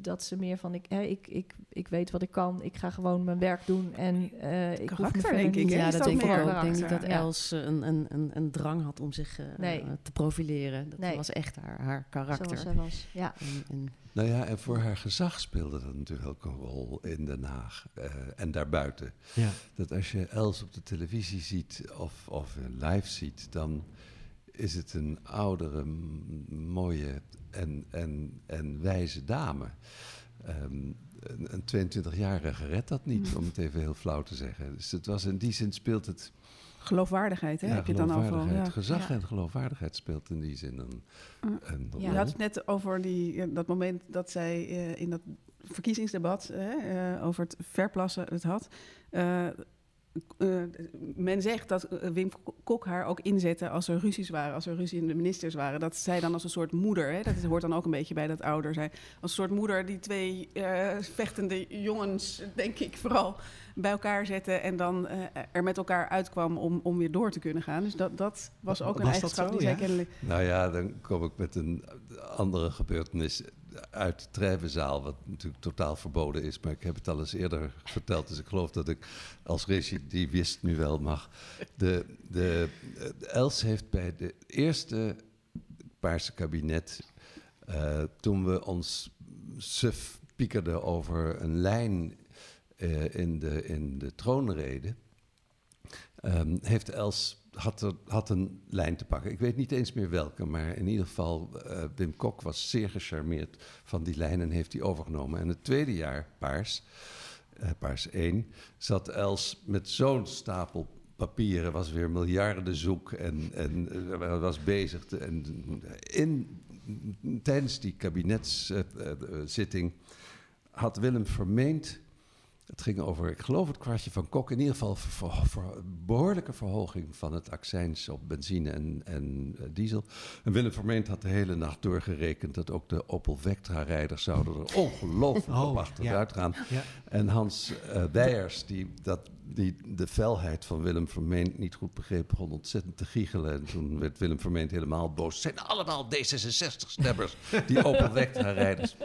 dat ze meer van, ik, hè, ik, ik, ik weet wat ik kan, ik ga gewoon mijn werk doen en eh ik hoef me Karakter, denk ik? Ja, Is dat denk ik ook. Ik denk dat. Els eh, een, een, een, een drang had om zich eh, Nee. eh, te profileren. Dat Nee. was echt haar, haar karakter. Zoals zij was, ja. En, en Nou ja, en voor haar gezag speelde dat natuurlijk ook een rol in Den Haag eh, en daarbuiten. Ja. Dat als je Els op de televisie ziet of, of live ziet, dan is het een oudere, mooie en, en, en wijze dame. Ehm, een, een 22-jarige redt dat niet, (laughs) om het even heel flauw te zeggen. Dus het was in die zin speelt het Geloofwaardigheid, hè? ja, heb je dan over? geloofwaardigheid. Ja. Gezag Ja. en geloofwaardigheid speelt in die zin een, een rol. Je had het net over die, dat moment dat zij eh, in dat verkiezingsdebat hè, eh, over het verplassen het had. Eh, eh, men zegt dat eh, Wim Kok haar ook inzette als er ruzies waren, als er ruzie in de ministers waren. Dat zij dan als een soort moeder, hè, dat hoort dan ook een beetje bij dat ouder zijn, als een soort moeder die twee eh, vechtende jongens, denk ik vooral, bij elkaar zette en dan er met elkaar uitkwam om, om weer door te kunnen gaan. Dus dat, dat was ook een Was eigenschap zo, die zij kennelijk... Nou ja, dan kom ik met een andere gebeurtenis uit de Treffenzaal, wat natuurlijk totaal verboden is. Maar ik heb het al eens eerder verteld, dus ik geloof dat ik als recidivist nu wel mag. De, de, Els heeft bij de eerste Paarse kabinet, eh, toen we ons suf piekerden over een lijn eh, in, de, in de troonrede, ehm, heeft Els had, er, had een lijn te pakken. Ik weet niet eens meer welke, maar in ieder geval, eh, Wim Kok was zeer gecharmeerd van die lijn en heeft die overgenomen. En het tweede jaar, Paars, eh, Paars 1, zat Els met zo'n stapel papieren, was weer miljarden zoek en, en eh, was bezig. En in, tijdens die kabinetszitting had Willem vermeend het ging over, ik geloof het kwartje van Kok, in ieder geval voor, voor- voor behoorlijke verhoging van het accijns op benzine en, en eh, diesel. En Willem Vermeend had de hele nacht doorgerekend dat ook de Opel Vectra-rijders zouden er ongelooflijk Oh, op achteruit gaan. Ja. En Hans Weijers, die, dat, die de felheid van Willem Vermeend niet goed begreep, begon ontzettend te giechelen. En toen werd Willem Vermeend helemaal boos. Het zijn allemaal D66-stemmers, die Opel Vectra-rijders.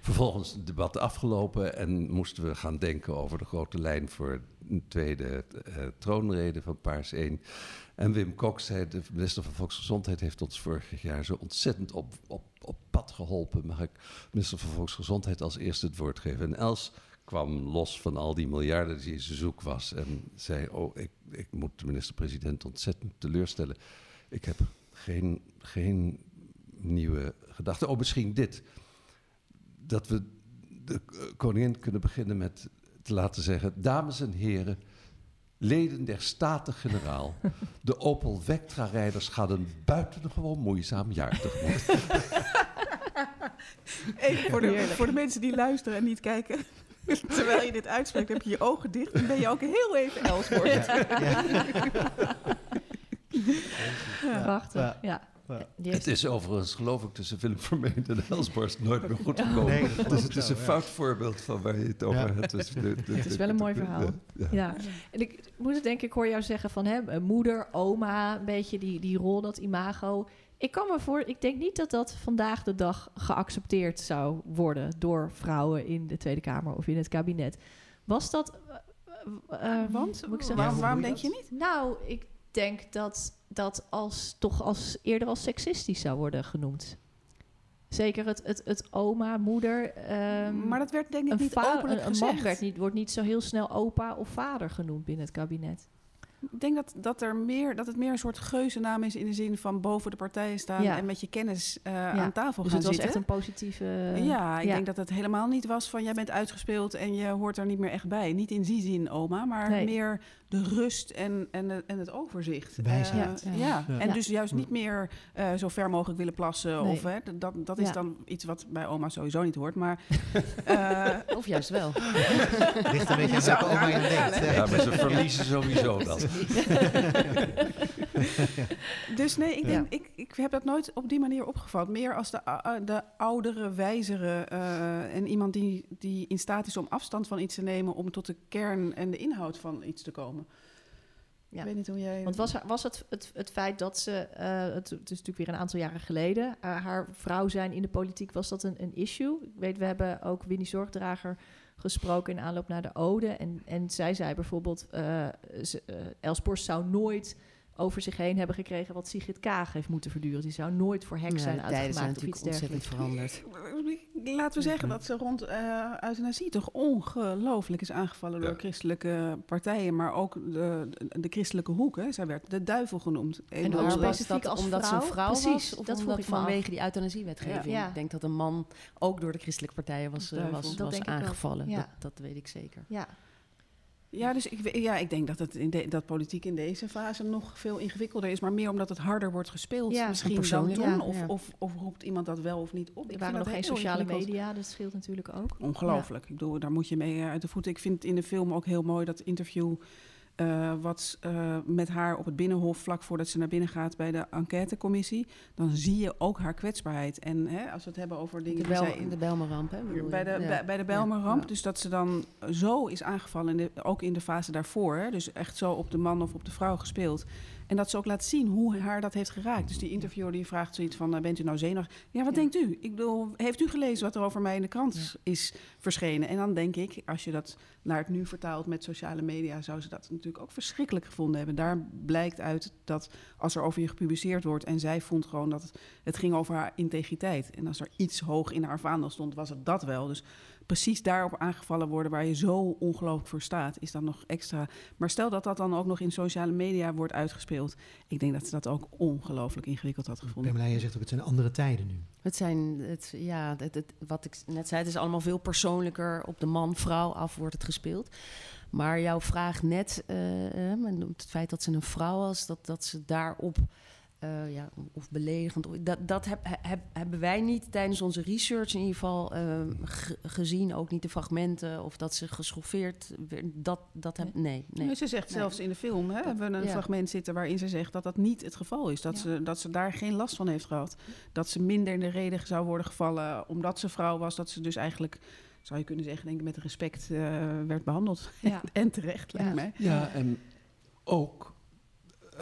Vervolgens het debat afgelopen en moesten we gaan denken over de grote lijn voor een tweede eh, troonrede van Paars 1. En Wim Kok zei, de minister van Volksgezondheid heeft ons vorig jaar zo ontzettend op, op, op pad geholpen. Mag ik minister van Volksgezondheid als eerste het woord geven? En Els kwam los van al die miljarden die ze zoek was en zei, oh, ik, ik moet de minister-president ontzettend teleurstellen. Ik heb geen, geen nieuwe gedachten. Oh, misschien dit. Dat we de koningin kunnen beginnen met te laten zeggen... Dames en heren, leden der Staten-Generaal... (laughs) de Opel Vectra-rijders gaan een buitengewoon moeizaam jaar tegemoet. (laughs) Even voor de, voor de mensen die luisteren en niet kijken. (laughs) Terwijl je dit uitspreekt, heb je je ogen dicht en ben je ook heel even Elsborst. Ja. Prachtig, ja. Ja. Het is overigens, geloof ik, tussen Willem Vermeend en Elsborst nooit meer goed gekomen. Nee, dus is het is een fout voorbeeld van waar je het over Ja. hebt. Dus de- de- Het is wel een mooi verhaal. Ja. Ja, en ik moet het denk ik, hoor jou zeggen van hè, moeder, oma, een beetje die, die rol, dat imago. Ik kan me voor, ik denk niet dat dat vandaag de dag geaccepteerd zou worden door vrouwen in de Tweede Kamer of in het kabinet. Was dat. eh, eh, Want? moet ik zeggen? Waarom, denk je niet? Nou, ik denk dat dat als, toch als, eerder als seksistisch zou worden genoemd. Zeker het, het, het oma, moeder. ehm, Maar dat werd denk ik een, niet openlijk een, een gezegd. man werd niet, wordt niet zo heel snel opa of vader genoemd binnen het kabinet. Ik denk dat, dat, er meer, dat het meer een soort geuzennaam is in de zin van boven de partijen staan Ja. en met je kennis eh, aan tafel Dus gaan het was zitten. echt een positieve... ja, ik denk dat het helemaal niet was van jij bent uitgespeeld en je hoort er niet meer echt bij. Niet in die zin, oma, maar Nee. meer de rust en, en, en het overzicht. Wijsheid. Eh, Ja. ja. Ja. en Ja. dus juist niet meer eh, zo ver mogelijk willen plassen. Nee. Of, hè, dat, dat is Ja. dan iets wat bij oma sowieso niet hoort. Maar (laughs) eh, Of juist wel. Ligt een beetje aan welke oma je denkt. Ja, maar ze verliezen sowieso (laughs) (laughs) Dus nee, ik, Ja. denk, ik, ik heb dat nooit op die manier opgevat. Meer als de, de oudere, wijzere eh, en iemand die, die in staat is om afstand van iets te nemen... om tot de kern en de inhoud van iets te komen. Ja. Ik weet niet hoe jij... Want was, was het, het het feit dat ze, eh, het, het is natuurlijk weer een aantal jaren geleden, eh, haar vrouw zijn in de politiek, was dat een, een issue? Ik weet, we hebben ook Winnie Zorgdrager gesproken in aanloop naar de Ode. En, en zij zei bijvoorbeeld, eh eh, Els Borst zou nooit over zich heen hebben gekregen wat Sigrid Kaag heeft moeten verduren. Die zou nooit voor heks Ja, zijn de tijden zijn uitgemaakt of iets dergelijks. veranderd. (laughs) Laten we zeggen dat ze rond eh euthanasie toch ongelooflijk is aangevallen door christelijke partijen, maar ook de, de, christelijke hoek. Hè. Zij werd de duivel genoemd. En En ook specifiek dat als omdat ze een vrouw? Precies, was? Of dat omdat af. vanwege die euthanasiewetgeving? Ja. Ik denk dat een man ook door de christelijke partijen was, eh, was, Dat was aangevallen. Ja. Dat, dat weet ik zeker. Ja, Ja, dus ik, ja, ik denk dat, het in de, dat politiek in deze fase nog veel ingewikkelder is. Maar meer omdat het harder wordt gespeeld Ja, misschien dan persoonlijk, toen. ja, of, ja. Of, of roept iemand dat wel of niet op. er waren nog geen sociale media, dat scheelt natuurlijk ook. Ongelooflijk. Ik bedoel, daar moet je mee eh, uit de voeten. Ik vind in de film ook heel mooi dat interview... eh, wat eh, met haar op het Binnenhof, vlak voordat ze naar binnen gaat bij de enquêtecommissie. Dan zie je ook haar kwetsbaarheid. En hè, als we het hebben over dingen De, die Bel, zij in- de Belmerramp, hè? bij de, Ja. bij, bij de Bijlmerramp. Ja. Dus dat ze dan zo is aangevallen, in de, ook in de fase daarvoor. Hè? Dus echt zo op de man of op de vrouw gespeeld. En dat ze ook laat zien hoe haar dat heeft geraakt. Dus die interviewer die vraagt zoiets van, eh, bent u nou zenuwachtig? Ja, wat Ja. denkt u? Ik bedoel, heeft u gelezen wat er over mij in de krant is verschenen? En dan denk ik, als je dat naar het nu vertaalt met sociale media... zou ze dat natuurlijk ook verschrikkelijk gevonden hebben. Daar blijkt uit dat als er over je gepubliceerd wordt... en zij vond gewoon dat het, het ging over haar integriteit. En als er iets hoog in haar vaandel stond, was het dat wel. Dus precies daarop aangevallen worden waar je zo ongelooflijk voor staat, is dan nog extra. Maar stel dat dat dan ook nog in sociale media wordt uitgespeeld. Ik denk dat ze dat ook ongelooflijk ingewikkeld had gevonden. Pamela, je zegt ook, het zijn andere tijden nu. Het zijn, het, ja, het, het- wat ik net zei, het is allemaal veel persoonlijker. Op de man-vrouw af wordt het gespeeld. Maar jouw vraag net, eh, het feit dat ze een vrouw was, dat, dat ze daarop, eh, ja, of beledigend, of- dat, dat heb, heb, hebben wij niet tijdens onze research in ieder geval eh, ge- gezien. Ook niet de fragmenten of dat ze geschoffeerd werd. Dat, dat heb, nee, nee. Nee, Ze zegt Nee. zelfs in de film, hè, hebben we een ja. fragment zitten waarin ze zegt dat dat niet het geval is. Dat, Ja. ze, dat ze daar geen last van heeft gehad. Dat ze minder in de reden zou worden gevallen omdat ze vrouw was. Dat ze dus eigenlijk, zou je kunnen zeggen, denk ik, met respect eh, werd behandeld. Ja. (laughs) en terecht, lijkt Ja. mij. Ja, en ook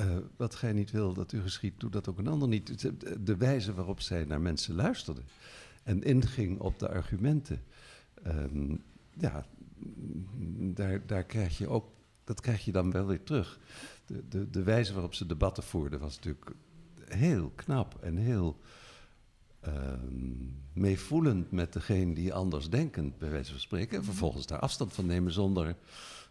eh, wat gij niet wil dat u geschiet, doet dat ook een ander niet. De, de wijze waarop zij naar mensen luisterde en inging op de argumenten. Ehm, ja, mm, daar, daar krijg je ook, dat krijg je dan wel weer terug. De, de, de wijze waarop ze debatten voerde was natuurlijk heel knap en heel ehm, meevoelend met degene die anders denkend, bij wijze van spreken. En vervolgens daar afstand van nemen zonder,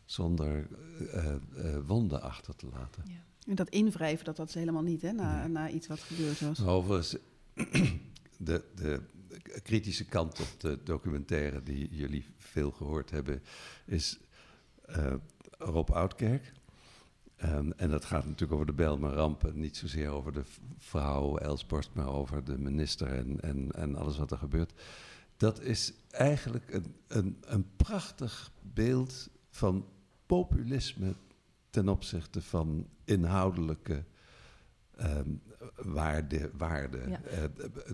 zonder eh, eh, wonden achter te laten. En dat invrijven, dat dat is helemaal niet, hè, na, na iets wat gebeurd was. Overigens, (clears throat) de, de kritische kant op de documentaire die jullie veel gehoord hebben, is uh, Rob Oudkerk. Um, en dat gaat natuurlijk over de Belmer-ramp. Niet zozeer over de vrouw Elsborst, maar over de minister en, en, en alles wat er gebeurt. Dat is eigenlijk een, een, een prachtig beeld van populisme ten opzichte van inhoudelijke um, waarde. waarde. Ja. Uh,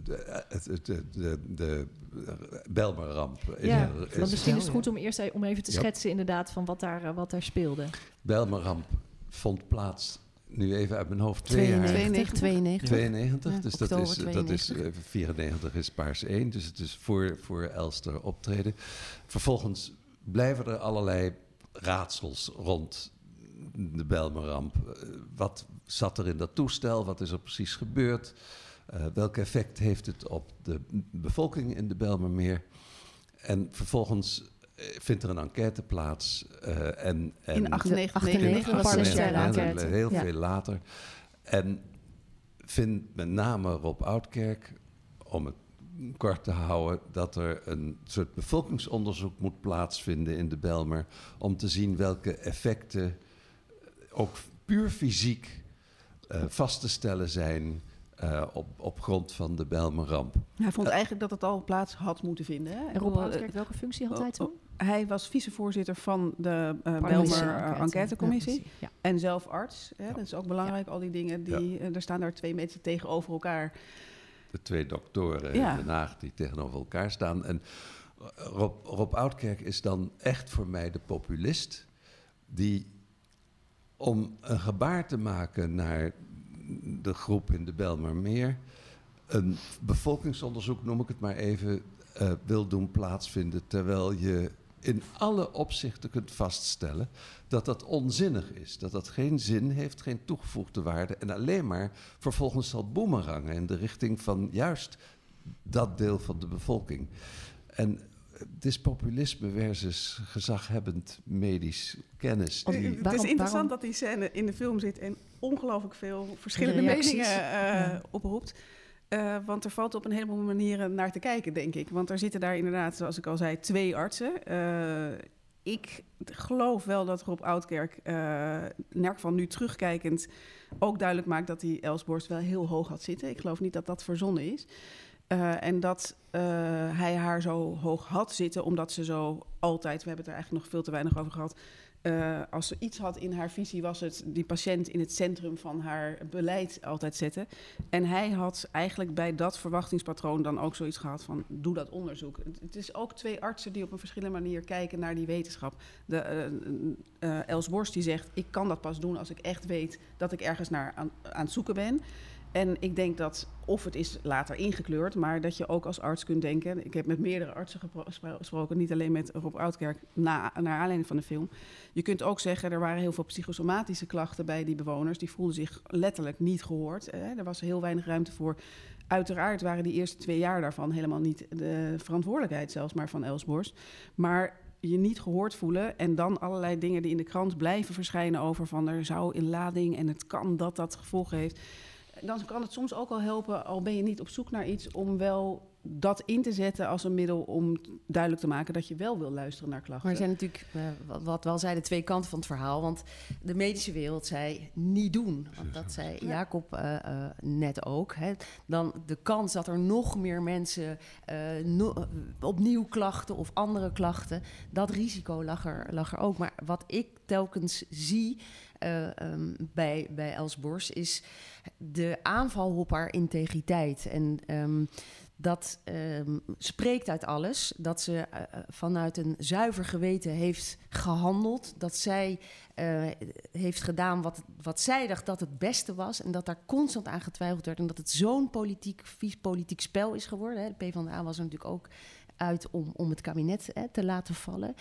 de, de, de, de Belmerramp. Ja, is, want misschien is het goed om eerst om even te schetsen inderdaad van wat daar, wat daar speelde. Belmerramp vond plaats nu even uit mijn hoofd, twee 92, jaar. 92. 92, ja, dus dat is, 92. dat is, 94 is paars 1, dus het is voor, voor Elster optreden. Vervolgens blijven er allerlei raadsels rond de Belmerramp. Wat zat er in dat toestel? Wat is er precies gebeurd? Uh, welk effect heeft het op de bevolking in de Belmermeer? En vervolgens vindt er een enquête plaats. Uh, en, en, in 1998 was zes jaar later. Heel veel later. En vindt met name Rob Oudkerk, om het kort te houden, dat er een soort bevolkingsonderzoek moet plaatsvinden in de Belmer. Om te zien welke effecten, ook puur fysiek, uh, vast te stellen zijn uh, op, op grond van de Belmer-ramp. Hij vond eigenlijk dat het al plaats had moeten vinden. Hè? En Rob Oudkerk, welke functie had hij toen? Hij was vicevoorzitter van de uh, Belmer enquêtecommissie. Ja, En zelf arts. Hè? Dat is ook belangrijk, al die dingen. Die, uh, er staan daar twee mensen tegenover elkaar. De twee doktoren in Den Haag die tegenover elkaar staan. En Rob, Rob Oudkerk is dan echt voor mij de populist... die om een gebaar te maken naar de groep in de Belmermeer... een bevolkingsonderzoek, noem ik het maar even... Uh, wil doen plaatsvinden terwijl je in alle opzichten kunt vaststellen dat dat onzinnig is. Dat dat geen zin heeft, geen toegevoegde waarde en alleen maar vervolgens zal boemerangen in de richting van juist dat deel van de bevolking. En het is populisme versus gezaghebbend medisch kennis. Die... het is interessant waarom? dat die scène in de film zit en ongelooflijk veel verschillende meningen uh, ja. oproept. Uh, want er valt op een heleboel manieren naar te kijken, denk ik. Want er zitten daar inderdaad, zoals ik al zei, twee artsen. Uh, ik geloof wel dat Rob Oudkerk, uh, in elk geval nu terugkijkend, ook duidelijk maakt dat hij Elsborst wel heel hoog had zitten. Ik geloof niet dat dat verzonnen is. En dat hij haar zo hoog had zitten, omdat ze zo altijd, we hebben het er eigenlijk nog veel te weinig over gehad, uh, als ze iets had in haar visie, was het die patiënt in het centrum van haar beleid altijd zetten. En hij had eigenlijk bij dat verwachtingspatroon dan ook zoiets gehad van: doe dat onderzoek. Het, is ook twee artsen die op een verschillende manier kijken naar die wetenschap. De, Els Borst die zegt: ik kan dat pas doen als ik echt weet dat ik ergens naar aan, aan het zoeken ben. En ik denk dat, of het is later ingekleurd, maar dat je ook als arts kunt denken. Ik heb met meerdere artsen gesproken, niet alleen met Rob Oudkerk, na, naar aanleiding van de film. Je kunt ook zeggen, er waren heel veel psychosomatische klachten bij die bewoners. Die voelden zich letterlijk niet gehoord. Er was heel weinig ruimte voor. Uiteraard waren die eerste twee jaar daarvan helemaal niet de verantwoordelijkheid zelfs maar van Elsborst. Maar je niet gehoord voelen en dan allerlei dingen die in de krant blijven verschijnen over van er zou in lading en het kan dat dat gevolgen heeft dan kan het soms ook al helpen, al ben je niet op zoek naar iets, om wel dat in te zetten als een middel om duidelijk te maken dat je wel wil luisteren naar klachten. Maar er zijn natuurlijk, uh, wat, wel zei, de twee kanten van het verhaal. Want de medische wereld zei niet doen. Want dat zei Jacob uh, uh, net ook. Hè. Dan de kans dat er nog meer mensen no opnieuw klachten of andere klachten, dat risico lag er, lag er ook. Maar wat ik telkens zie um, bij, bij Els Bors is de aanval op haar integriteit. En um, dat um, spreekt uit alles. Dat ze uh, vanuit een zuiver geweten heeft gehandeld. Dat zij uh, heeft gedaan wat, wat zij dacht dat het beste was. En dat daar constant aan getwijfeld werd. En dat het zo'n politiek, vies politiek spel is geworden. Hè. De PvdA was er natuurlijk ook uit om, om het kabinet hè, te laten vallen.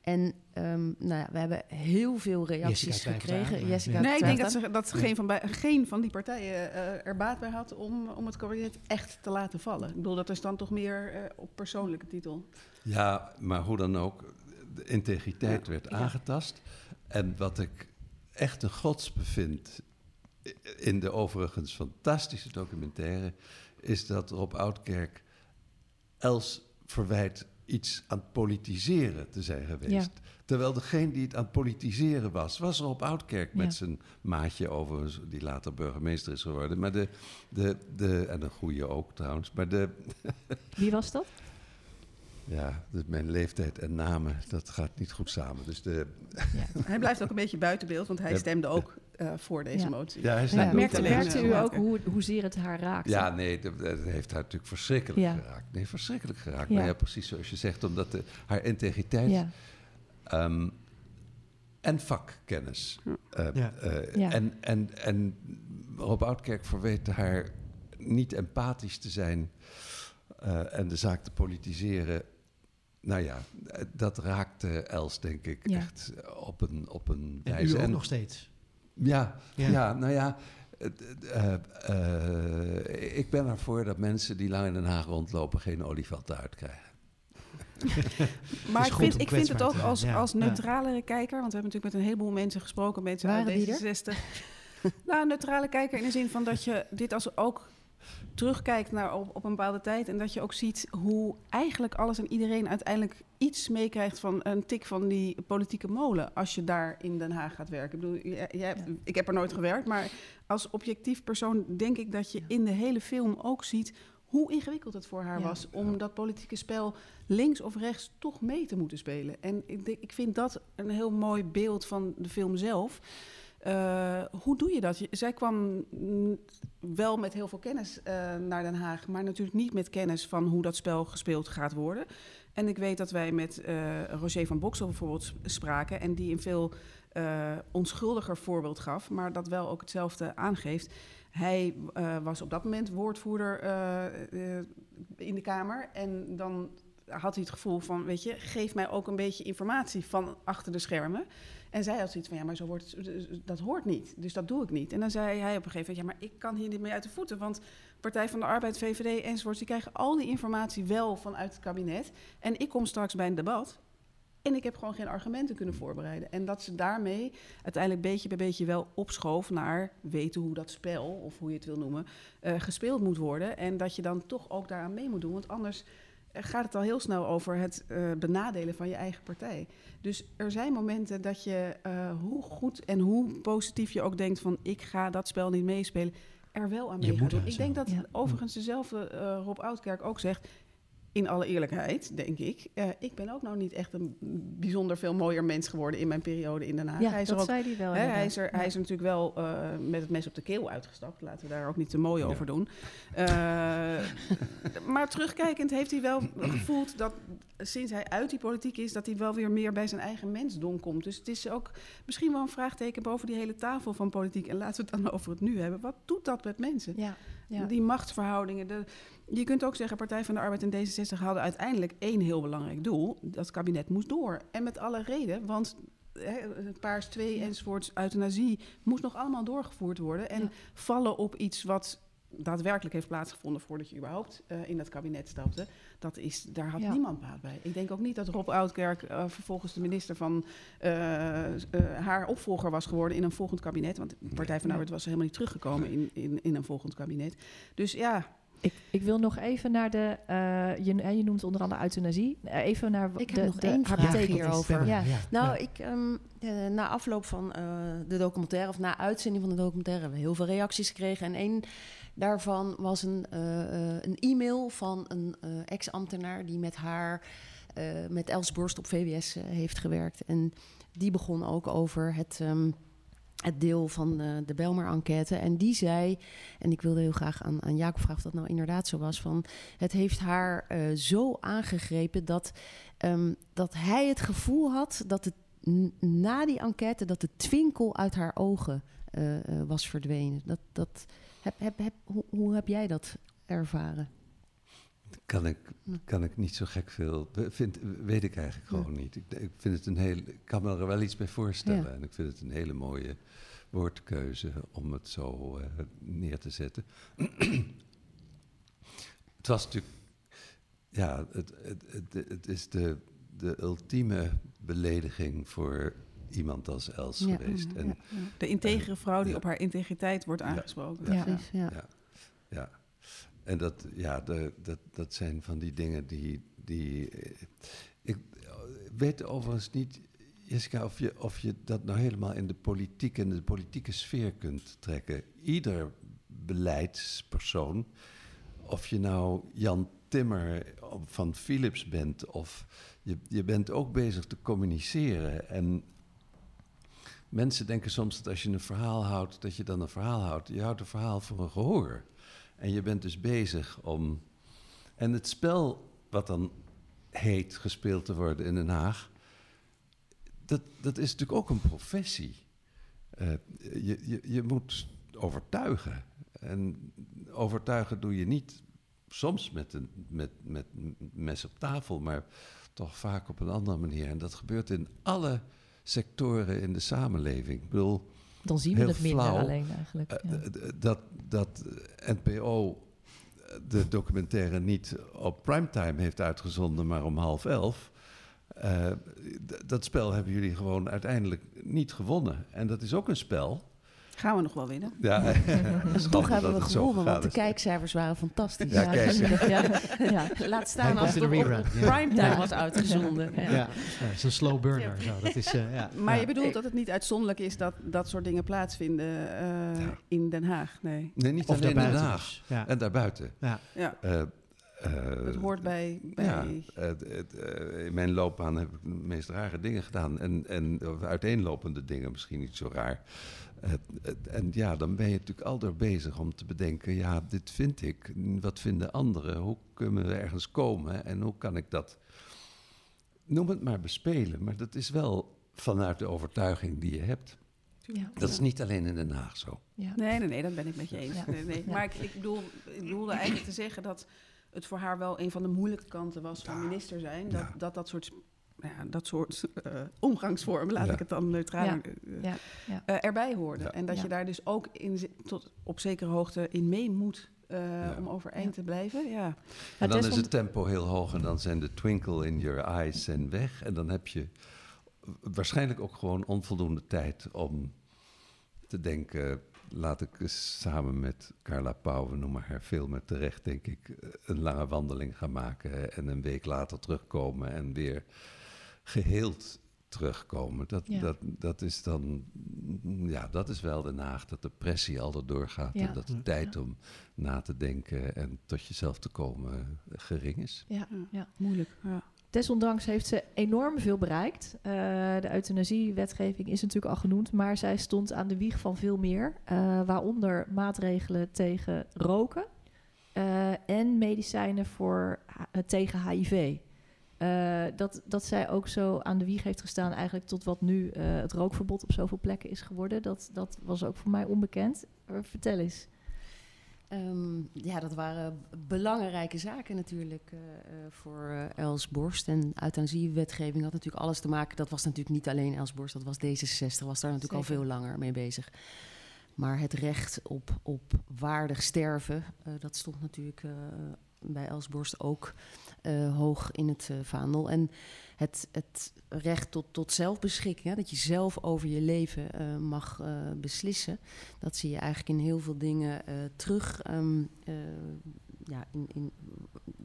En um, nou ja, we hebben heel veel reacties gekregen. Jessica nee, ik denk dat, ze, dat geen, van bij, geen van die partijen uh, er baat bij had om, om het kabinet echt te laten vallen. Ik bedoel, dat is dan toch meer uh, op persoonlijke titel. Ja, maar hoe dan ook, de integriteit ja. werd aangetast. En wat ik echt een gods bevind in de overigens fantastische documentaire is dat Rob Oudkerk Els verwijt iets aan het politiseren te zijn geweest. Ja. Terwijl degene die het aan het politiseren was, was Rob Oudkerk met Ja. zijn maatje over, die later burgemeester is geworden. Maar de, de, de, en een goede ook trouwens, maar de, (laughs) Wie was dat? ja, de, mijn leeftijd en namen, dat gaat niet goed samen. Dus de, Hij blijft ook een beetje buiten beeld, want hij Ja. stemde ook eh, voor deze Ja. motie. ja, hij is Ja, net niet merkte, u ook hoe, hoezeer het haar raakte? Ja, nee, dat, dat heeft haar natuurlijk verschrikkelijk Ja. geraakt. Nee, verschrikkelijk geraakt. Ja. Maar ja, precies zoals je zegt, omdat de, haar integriteit Ja. ehm, en vakkennis. eh, Ja. eh, Ja. en, en, en Rob Oudkerk verweet haar niet empathisch te zijn eh, en de zaak te politiseren. Nou ja, dat raakte Els, denk ik, Ja. echt op een, op een En wijze. u ook nog steeds. Ja, Ja. ja. nou ja. eh, eh, ik ben ervoor dat mensen die lang in Den Haag rondlopen geen olifanten uitkrijgen. (laughs) Maar ik vind, ik vind het ook als, ja. als Ja. neutralere kijker, want we hebben natuurlijk met een heleboel mensen gesproken, mensen uit Waren die er? D66. (laughs) nou, een neutrale kijker in de zin van dat je dit als ook terugkijkt naar op, op een bepaalde tijd en dat je ook ziet hoe eigenlijk alles en iedereen uiteindelijk iets meekrijgt van een tik van die politieke molen als je daar in Den Haag gaat werken. Ik bedoel, jij- jij hebt- Ja. ik heb er nooit gewerkt, maar als objectief persoon denk ik dat je in de hele film ook ziet hoe ingewikkeld het voor haar Ja. was om dat politieke spel links of rechts toch mee te moeten spelen. En ik vind dat een heel mooi beeld van de film zelf. Eh, hoe doe je dat? Zij kwam wel met heel veel kennis eh, naar Den Haag, maar natuurlijk niet met kennis van hoe dat spel gespeeld gaat worden. En ik weet dat wij met eh, Roger van Boksel bijvoorbeeld spraken en die een veel onschuldiger voorbeeld gaf, maar dat wel ook hetzelfde aangeeft. Hij was op dat moment woordvoerder in de Kamer en dan had hij het gevoel van, weet je, geef mij ook een beetje informatie van achter de schermen. En zij had zoiets van, ja, maar zo wordt het, dat hoort niet, dus dat doe ik niet. En dan zei hij op een gegeven moment, ja, maar ik kan hier niet mee uit de voeten, want Partij van de Arbeid, VVD enzovoorts, die krijgen al die informatie wel vanuit het kabinet. En ik kom straks bij een debat en ik heb gewoon geen argumenten kunnen voorbereiden. En dat ze daarmee uiteindelijk beetje bij beetje wel opschoof naar weten hoe dat spel, of hoe je het wil noemen, eh, gespeeld moet worden. En dat je dan toch ook daaraan mee moet doen, want anders gaat het al heel snel over het eh, benadelen van je eigen partij. Dus er zijn momenten dat je, eh, hoe goed en hoe positief je ook denkt van ik ga dat spel niet meespelen, er wel aan mee gaan moet doen. Ik denk dat Ja. overigens dezelfde eh, Rob Oudkerk ook zegt, in alle eerlijkheid, denk ik. eh, ik ben ook nou niet echt een bijzonder veel mooier mens geworden in mijn periode in Den Haag. Ja, hij is dat er ook zei hij wel. Hè, hij, is er, hij is er natuurlijk wel eh, met het mes op de keel uitgestapt. Laten we daar ook niet te mooi Ja. over doen. Eh, (laughs) maar terugkijkend heeft hij wel gevoeld dat sinds hij uit die politiek is, dat hij wel weer meer bij zijn eigen mensdom komt. Dus het is ook misschien wel een vraagteken boven die hele tafel van politiek. En laten we het dan over het nu hebben. Wat doet dat met mensen? Ja, ja. Die machtsverhoudingen. De, je kunt ook zeggen, Partij van de Arbeid en D66 hadden uiteindelijk één heel belangrijk doel. Dat kabinet moest door. En met alle reden, want hè, Paars 2 Ja. enzovoorts, euthanasie, moest nog allemaal doorgevoerd worden. En Ja. vallen op iets wat daadwerkelijk heeft plaatsgevonden voordat je überhaupt eh, in dat kabinet stapte. Dat is, daar had Ja. niemand baat bij. Ik denk ook niet dat Rob Oudkerk eh, vervolgens de minister van eh, eh, haar opvolger was geworden in een volgend kabinet. Want de Partij van de Nee. Arbeid was helemaal niet teruggekomen in, in, in een volgend kabinet. Dus ja, Ik, ik wil nog even naar de. eh, je, je noemt onder andere euthanasie. Even naar Ik de, heb nog de, één vraag hierover. Ja. Nou, ik, ehm, eh, na afloop van eh, de documentaire, of na uitzending van de documentaire, hebben we heel veel reacties gekregen. En één daarvan was een, eh, eh, een e-mail van een eh, ex-ambtenaar die met haar, met Els Borst op VWS heeft gewerkt. En die begon ook over het. ehm, het deel van eh, de Belmer-enquête. En die zei, en ik wilde heel graag aan, aan Jacob vragen of dat nou inderdaad zo was, van het heeft haar zo aangegrepen dat, ehm, dat hij het gevoel had dat het na die enquête dat de twinkel uit haar ogen eh, eh, was verdwenen. Dat, dat, heb, heb, heb, hoe, hoe heb jij dat ervaren? Kan ik, kan ik niet zo gek veel. Vind, weet ik eigenlijk gewoon niet. Ik, ik vind het een heel. Ik kan me er wel iets bij voorstellen. Ja. En ik vind het een hele mooie woordkeuze om het zo eh, neer te zetten. (clears throat) het was natuurlijk. Ja, het, het, het, het is de, de ultieme belediging voor iemand als Els Ja. geweest. En, Ja. De integere vrouw die Ja. op haar integriteit wordt Ja. aangesproken. Ja. Precies, ja. Ja. ja. En dat, ja, de, dat, dat zijn van die dingen die. die eh, ik weet overigens niet, Jessica, of je, of je dat nou helemaal in de politiek en de politieke sfeer kunt trekken. Ieder beleidspersoon, of je nou Jan Timmer van Philips bent, of je, je bent ook bezig te communiceren. En mensen denken soms dat als je een verhaal houdt, dat je dan een verhaal houdt. Je houdt een verhaal voor een gehoor. En je bent dus bezig om. En het spel wat dan heet gespeeld te worden in Den Haag, dat, dat is natuurlijk ook een professie. Uh, je, je, je moet overtuigen. En overtuigen doe je niet soms met een met, met mes op tafel, maar toch vaak op een andere manier. En dat gebeurt in alle sectoren in de samenleving. Ik bedoel, Dan zien we het minder alleen eigenlijk. Ja. Uh, dat, dat NPO de documentaire niet op primetime heeft uitgezonden, maar om half elf. Uh, dat spel hebben jullie gewoon uiteindelijk niet gewonnen. En dat is ook een spel. Gaan we nog wel winnen? Ja, (laughs) toch hebben we gewonnen, want de kijkcijfers waren fantastisch. Ja, kijk. Ja, (laughs) ja. Laat staan als het op, op primetime was uitgezonden. Ja, ja. het is een slow burner. Zo. Dat is, uh, ja. Maar je bedoelt dat het niet uitzonderlijk is dat dat soort dingen plaatsvinden uh, in Den Haag? Nee, nee niet of alleen in Den Haag. dus. Ja. En daarbuiten. Ja. ja. Uh, het hoort bij... bij Ja, het, het, uh, in mijn loopbaan heb ik de meest rare dingen gedaan. En, en uiteenlopende dingen, misschien niet zo raar. En ja, dan ben je natuurlijk al door bezig om te bedenken... ja, dit vind ik, wat vinden anderen? Hoe kunnen we ergens komen? En hoe kan ik dat, noem het maar bespelen... maar dat is wel vanuit de overtuiging die je hebt. Ja. Dat is niet alleen in Den Haag zo. Ja. Nee, nee, nee, dat ben ik met je eens. Ja. Nee, nee. Maar ik, ik, bedoel, ik bedoelde eigenlijk te zeggen dat het voor haar wel een van de moeilijke kanten was van minister zijn. Dat Ja. dat, dat soort, ja, dat soort uh, omgangsvormen, laat Ja. ik het dan neutraal Ja. uh, Ja. Ja. uh, erbij hoorde. Ja. En dat Ja. je daar dus ook in, tot op zekere hoogte in mee moet uh, Ja. om overeind Ja. te blijven. Ja. Maar En dan Tess is het tempo heel hoog en dan zijn de twinkle in your eyes zijn weg. En dan heb je waarschijnlijk ook gewoon onvoldoende tijd om te denken... laat ik samen met Carla Pauw, we noemen haar veel met terecht, denk ik... een lange wandeling gaan maken en een week later terugkomen... en weer geheeld terugkomen. Dat, Ja. dat, dat is dan... Ja, dat is wel Den Haag, dat de pressie al erdoor gaat... Ja. en dat de tijd om na te denken en tot jezelf te komen gering is. Ja, ja. Moeilijk. Ja. Desondanks heeft ze enorm veel bereikt. Uh, de euthanasiewetgeving is natuurlijk al genoemd, maar zij stond aan de wieg van veel meer. Uh, waaronder maatregelen tegen roken uh, en medicijnen voor, tegen HIV. Dat, dat zij ook zo aan de wieg heeft gestaan, eigenlijk tot wat nu het rookverbod op zoveel plekken is geworden. Dat, dat was ook voor mij onbekend. Vertel eens. Um, ja, dat waren belangrijke zaken natuurlijk uh, uh, voor uh, Els Borst. En euthanasiewetgeving had natuurlijk alles te maken. Dat was natuurlijk niet alleen Els Borst, dat was D66, was daar natuurlijk Zeker. al veel langer mee bezig. Maar het recht op, op waardig sterven, uh, dat stond natuurlijk bij Els Borst ook uh, hoog in het uh, vaandel. En het, het recht tot, tot zelfbeschikking, hè, dat je zelf over je leven uh, mag beslissen, dat zie je eigenlijk in heel veel dingen terug. Um, ja, in, in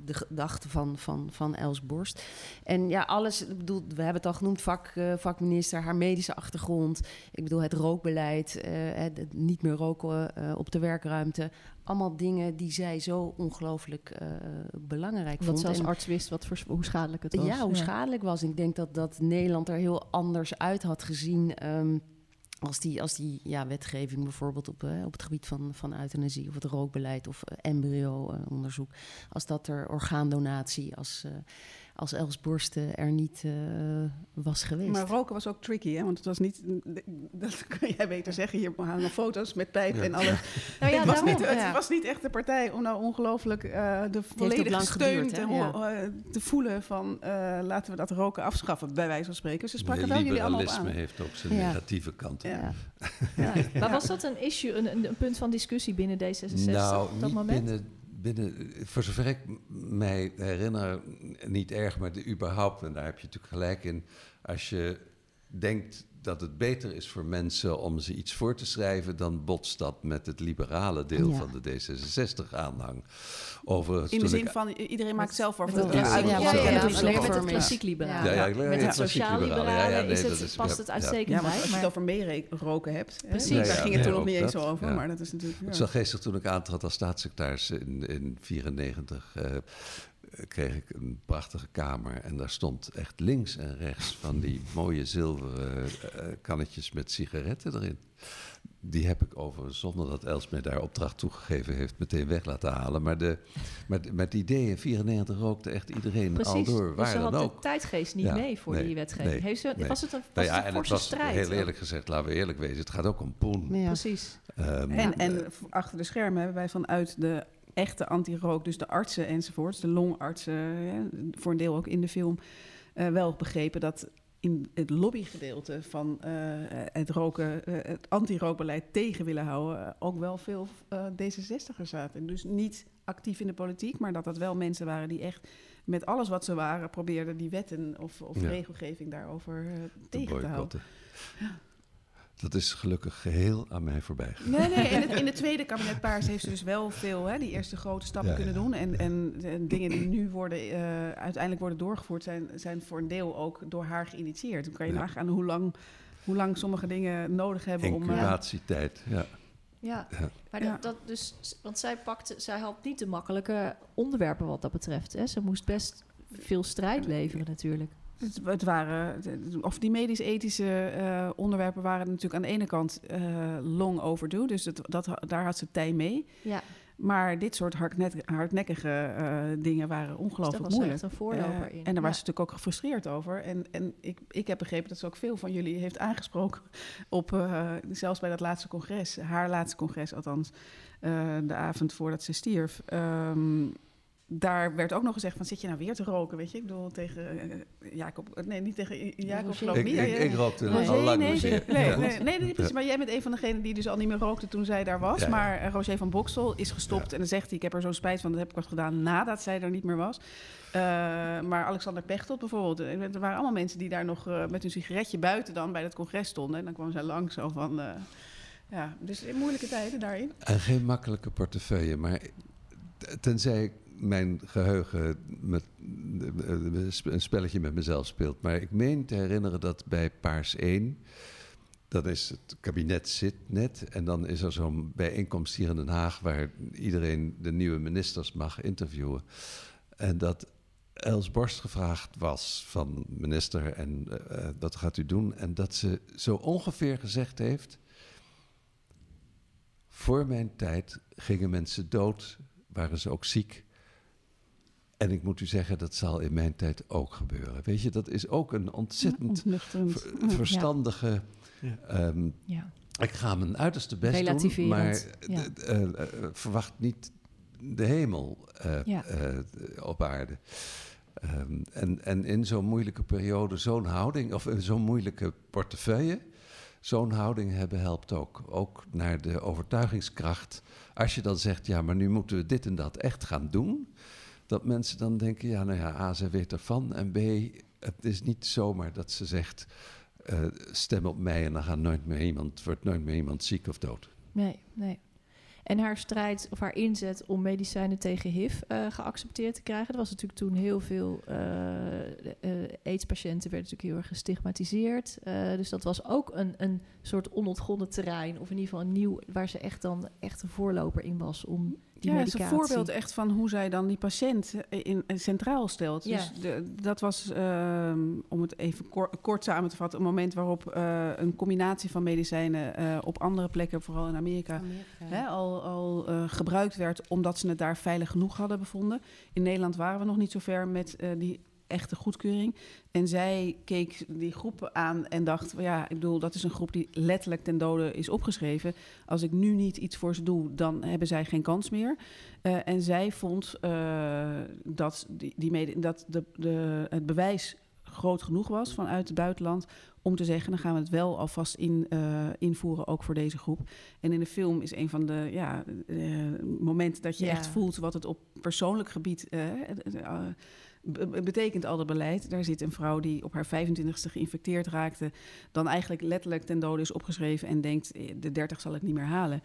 de gedachten van, van, van Els Borst. En ja, alles, ik bedoel, we hebben het al genoemd, vak, uh, vakminister, haar medische achtergrond. Ik bedoel, het rookbeleid, uh, het, het niet meer roken uh, op de werkruimte. Allemaal dingen die zij zo ongelooflijk uh, belangrijk Wat vond. ze als En- arts wist wat voor, hoe schadelijk het was. ja, hoe schadelijk was. Ik denk dat, dat Nederland er heel anders uit had gezien. ehm, als die, als die ja, wetgeving bijvoorbeeld op, eh, op het gebied van, van euthanasie of het rookbeleid of eh, embryo-onderzoek. als dat er orgaandonatie, als, eh, als Els Borsten er niet eh, was geweest. Maar roken was ook tricky, hè? Want het was niet... (laughs) Dat kan jij beter zeggen. Hier hangen foto's met pijp Ja. en alles. (laughs) Nou ja, het, was daarom, niet, het ja. was niet echt de partij om nou ongelooflijk eh, de volledige steun geduurd, te, eh, te voelen van eh, laten we dat roken afschaffen, bij wijze van spreken. Ze spraken wel jullie allemaal op liberalisme aan. heeft ook zijn Ja. negatieve kanten. Ja. Ja. Maar was dat een issue, een, een, een punt van discussie binnen D66 Nou, op dat niet moment? binnen, voor zover ik mij herinner, niet erg, maar de, überhaupt, en daar heb je natuurlijk gelijk in, als je denkt dat het beter is voor mensen om ze iets voor te schrijven, dan botst dat met het liberale deel Ja. van de D66-aanhang. Overigens, In de zin ik- van iedereen maakt zelf het Ja, klassiek- ja, ja, ja, ja, ja, ja, ja, ja, lekker ja, met het ja. klassiek liberaal. Ja, ja, ja, met het ja, nee, is het, is- past ja, het uitstekend bij. als je Maar het over meeroken hebt. hè, Precies. Daar ging het toen nog niet eens over. Maar dat is natuurlijk... Het geestig toen ik aantrad als staatssecretaris in 1994. Kreeg ik een prachtige kamer en daar stond echt links en rechts van die (laughs) mooie zilveren eh, kannetjes met sigaretten erin. Die heb ik over, zonder dat Els mij daar opdracht toegegeven heeft, meteen weg laten halen. Maar, de, maar de- met die ideeën, 94 rookte echt iedereen Precies. al door, dus waar ze dan had ook. de tijdgeest niet Ja, mee voor nee, die wetgeving. nee, Heeft ze, nee. Was het een, was Nou het ja, een en het forse was strijd? heel eerlijk gezegd, laten we eerlijk wezen, het gaat ook om poen. Ja. Precies. Ehm, En, en achter de schermen hebben wij vanuit de echte anti-rook, dus de artsen enzovoorts, de longartsen, voor een deel ook in de film, eh, wel begrepen dat in het lobbygedeelte van eh, het roken, eh, het anti-rookbeleid tegen willen houden, ook wel veel eh, D66'ers zaten. Dus niet actief in de politiek, maar dat dat wel mensen waren die echt met alles wat ze waren probeerden die wetten of, of Ja. regelgeving daarover eh, te tegen te houden. boycotten. Dat is gelukkig geheel aan mij voorbij gegaan. Nee, nee, in het, in het tweede kabinet Paars heeft ze dus wel veel, hè, die eerste grote stappen Ja, kunnen ja. doen. En, en, en dingen die nu worden, eh, uiteindelijk worden doorgevoerd, zijn, zijn voor een deel ook door haar geïnitieerd. Dan kan je Ja. nagaan hoe lang, hoe lang sommige dingen nodig hebben om... eh, Incubatietijd, ja. Ja, maar dat dus, want zij pakte, zij had niet de makkelijke onderwerpen wat dat betreft. Hè. Ze moest best veel strijd leveren natuurlijk. Het, het waren, of die medisch-ethische eh, onderwerpen waren natuurlijk aan de ene kant eh, long overdue. Dus het, dat, daar had ze tij mee. Ja, Maar dit soort hardnekkige eh, dingen waren dus ongelooflijk dat was moeilijk. echt een voorloper in. En daar was ze natuurlijk ook gefrustreerd over. En, en ik, ik heb begrepen dat ze ook veel van jullie heeft aangesproken (laughs) op, zelfs bij dat laatste congres, haar laatste congres althans, de avond voordat ze stierf. Ehm, daar werd ook nog gezegd van, zit je nou weer te roken, weet je? Ik bedoel, tegen eh, Jacob, nee, niet tegen Jacob, geloof Ik, niet. ik, rookte Roger, al lang nee, Roger. nee, Ja. nee, nee, nee, precies. Maar jij bent een van degenen die dus al niet meer rookte toen zij daar was. Ja, ja. Maar eh, Roger van Boksel is gestopt. Ja. En dan zegt hij, ik heb er zo'n spijt van. Dat heb ik wat gedaan nadat zij er niet meer was. Eh, maar Alexander Pechtold bijvoorbeeld. eh, Er waren allemaal mensen die daar nog eh, met hun sigaretje buiten dan bij het congres stonden. En dan kwam zij langs zo van... eh, ja, dus in moeilijke tijden daarin. En geen makkelijke portefeuille, maar tenzij mijn geheugen met, eh, een spelletje met mezelf speelt. Maar ik meen te herinneren dat bij Paars 1, dan is het kabinet zit net en dan is er zo'n bijeenkomst hier in Den Haag waar iedereen de nieuwe ministers mag interviewen. En dat Els Borst gevraagd was van minister en eh, eh, wat gaat u doen? En dat ze zo ongeveer gezegd heeft, voor mijn tijd gingen mensen dood, waren ze ook ziek. En ik moet u zeggen, dat zal in mijn tijd ook gebeuren. Weet je, dat is ook een ontzettend ver- verstandige. Ja. ehm, Ja. ik ga mijn uiterste best doen, Relativerend, maar eh, eh, verwacht niet de hemel eh, Ja. eh, op aarde. Ehm, en, en in zo'n moeilijke periode zo'n houding, of in zo'n moeilijke portefeuille, zo'n houding hebben helpt ook. Ook naar de overtuigingskracht. Als je dan zegt, ja, maar nu moeten we dit en dat echt gaan doen. Dat mensen dan denken, ja, nou ja, A, ze weet ervan. En B, het is niet zomaar dat ze zegt, eh, stem op mij en dan gaat nooit meer iemand, wordt nooit meer iemand ziek of dood. Nee, nee. En haar strijd of haar inzet om medicijnen tegen HIV eh, geaccepteerd te krijgen. Er was natuurlijk toen heel veel eh, AIDS-patiënten werden natuurlijk heel erg gestigmatiseerd. Dus dat was ook een, een soort onontgonnen terrein. Of in ieder geval een nieuw, waar ze echt dan echt een voorloper in was om die ja, het is medicatie. een voorbeeld echt van hoe zij dan die patiënt eh, in, in centraal stelt. Ja. Dus de, dat was, ehm, om het even kor- kort samen te vatten, een moment waarop eh, een combinatie van medicijnen eh, op andere plekken, vooral in Amerika, hè, al, al gebruikt werd omdat ze het daar veilig genoeg hadden bevonden. In Nederland waren we nog niet zo ver met die echte goedkeuring. En zij keek die groep aan en dacht, ja, ik bedoel, dat is een groep die letterlijk ten dode is opgeschreven. Als ik nu niet iets voor ze doe, dan hebben zij geen kans meer. Eh, en zij vond eh, dat, die, die mede, dat de, de, het bewijs groot genoeg was vanuit het buitenland om te zeggen, dan gaan we het wel alvast in, eh, invoeren, ook voor deze groep. En in de film is een van de ja, momenten dat je Ja. echt voelt wat het op persoonlijk gebied betekent al dat beleid. Daar zit een vrouw die op haar 25ste geïnfecteerd raakte, dan eigenlijk letterlijk ten dode is opgeschreven en denkt, eh, de 30 zal ik niet meer halen.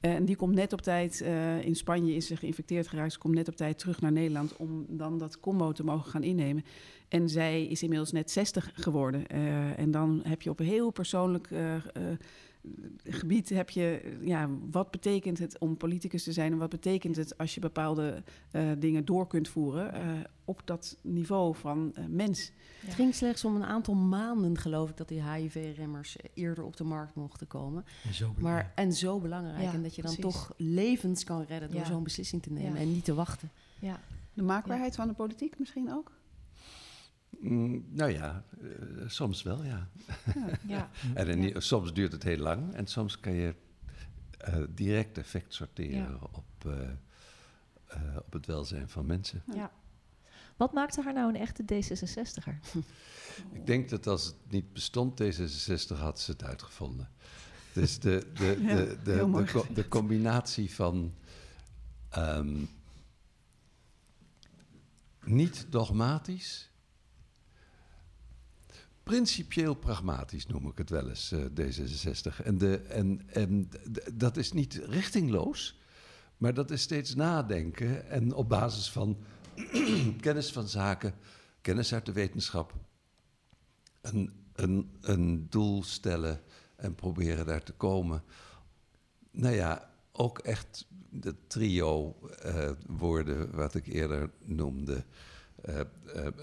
Eh, en die komt net op tijd, eh, in Spanje is ze geïnfecteerd geraakt, komt net op tijd terug naar Nederland om dan dat combo te mogen gaan innemen. En zij is inmiddels net 60 geworden. Eh, en dan heb je op heel persoonlijk eh, gebied heb je, ja, wat betekent het om politicus te zijn en wat betekent het als je bepaalde eh, dingen door kunt voeren eh, op dat niveau van eh, mens. Het ging slechts om een aantal maanden, geloof ik, dat die HIV-remmers eerder op de markt mochten komen. En zo Maar, en zo belangrijk. Ja, en dat je dan precies. toch levens kan redden door Ja. zo'n beslissing te nemen Ja. en niet te wachten. Ja. De maakbaarheid van de politiek misschien ook? Mm, nou ja, eh, soms wel, ja. Ja. (laughs) En in- soms duurt het heel lang en soms kan je eh, direct effect sorteren Ja. op, eh, op het welzijn van mensen. ja. Wat maakte haar nou een echte D66er? (laughs) Ik denk dat als het niet bestond, D66 had ze het uitgevonden. Dus de, de, (laughs) de, de, co- de combinatie van ehm, niet dogmatisch, principieel pragmatisch noem ik het wel eens, eh, D66. En, de, en, en dat is niet richtingloos, maar dat is steeds nadenken en op basis van (clears throat) kennis van zaken, kennis uit de wetenschap, een, een, een doel stellen en proberen daar te komen. Nou ja, ook echt de trio eh, woorden wat ik eerder noemde. eh,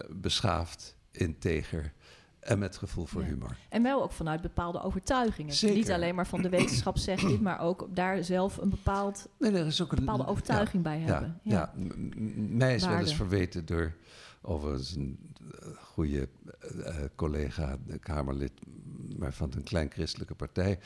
beschaafd, integer en met gevoel voor Ja. humor. En wel ook vanuit bepaalde overtuigingen. Zeker. Niet alleen maar van de wetenschap zeg dit, maar ook daar zelf een bepaald, Nee, er is ook een bepaalde overtuiging bij Ja, hebben. ja. m- mij is wel eens verweten door overigens een eh, goede eh, eh, collega, de Kamerlid, maar van een klein christelijke partij,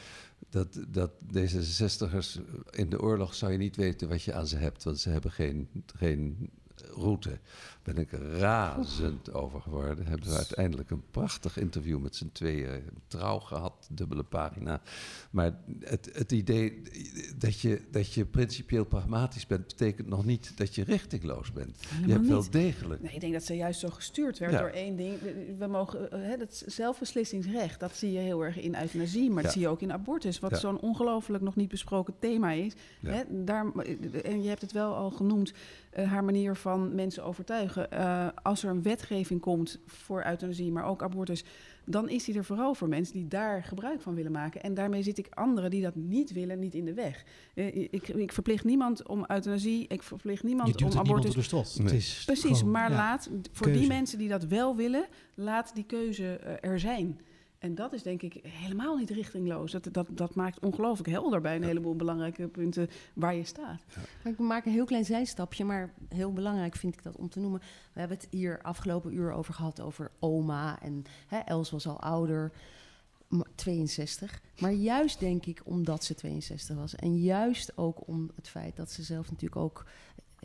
dat, dat D66'ers in de oorlog zou je niet weten wat je aan ze hebt, want ze hebben geen, geen route. Ben ik razend over geworden. Hebben we uiteindelijk een prachtig interview met z'n tweeën trouw gehad, dubbele pagina. Maar het, het idee dat je, dat je principieel pragmatisch bent, betekent nog niet dat je richtingloos bent. je hebt wel degelijk. Nee, ik denk dat ze juist zo gestuurd werd Ja. door één ding. We mogen, eh, hè, dat zelfbeslissingsrecht, dat zie je heel erg in euthanasie, maar dat zie je ook in abortus, wat Ja. zo'n ongelooflijk nog niet besproken thema is. Hè, daar, en je hebt het wel al genoemd, eh, haar manier van mensen overtuigen. Eh, als er een wetgeving komt voor euthanasie, maar ook abortus, dan is die er vooral voor mensen die daar gebruik van willen maken. En daarmee zit ik anderen die dat niet willen, niet in de weg. Eh, ik, ik verplicht niemand om euthanasie, ik verplicht Je niemand duwt om abortus. Nee. Het is Precies, gewoon, maar ja. laat voor keuze. die mensen die dat wel willen, laat die keuze er zijn. En dat is denk ik helemaal niet richtingloos. Dat, dat, dat maakt ongelooflijk helder bij een heleboel belangrijke punten waar je staat. Maar ik maak een heel klein zijstapje, maar heel belangrijk vind ik dat om te noemen. We hebben het hier afgelopen uur over gehad, over oma. En hè, Els was al ouder, m- 62. Maar juist denk ik omdat ze 62 was. En juist ook om het feit dat ze zelf natuurlijk ook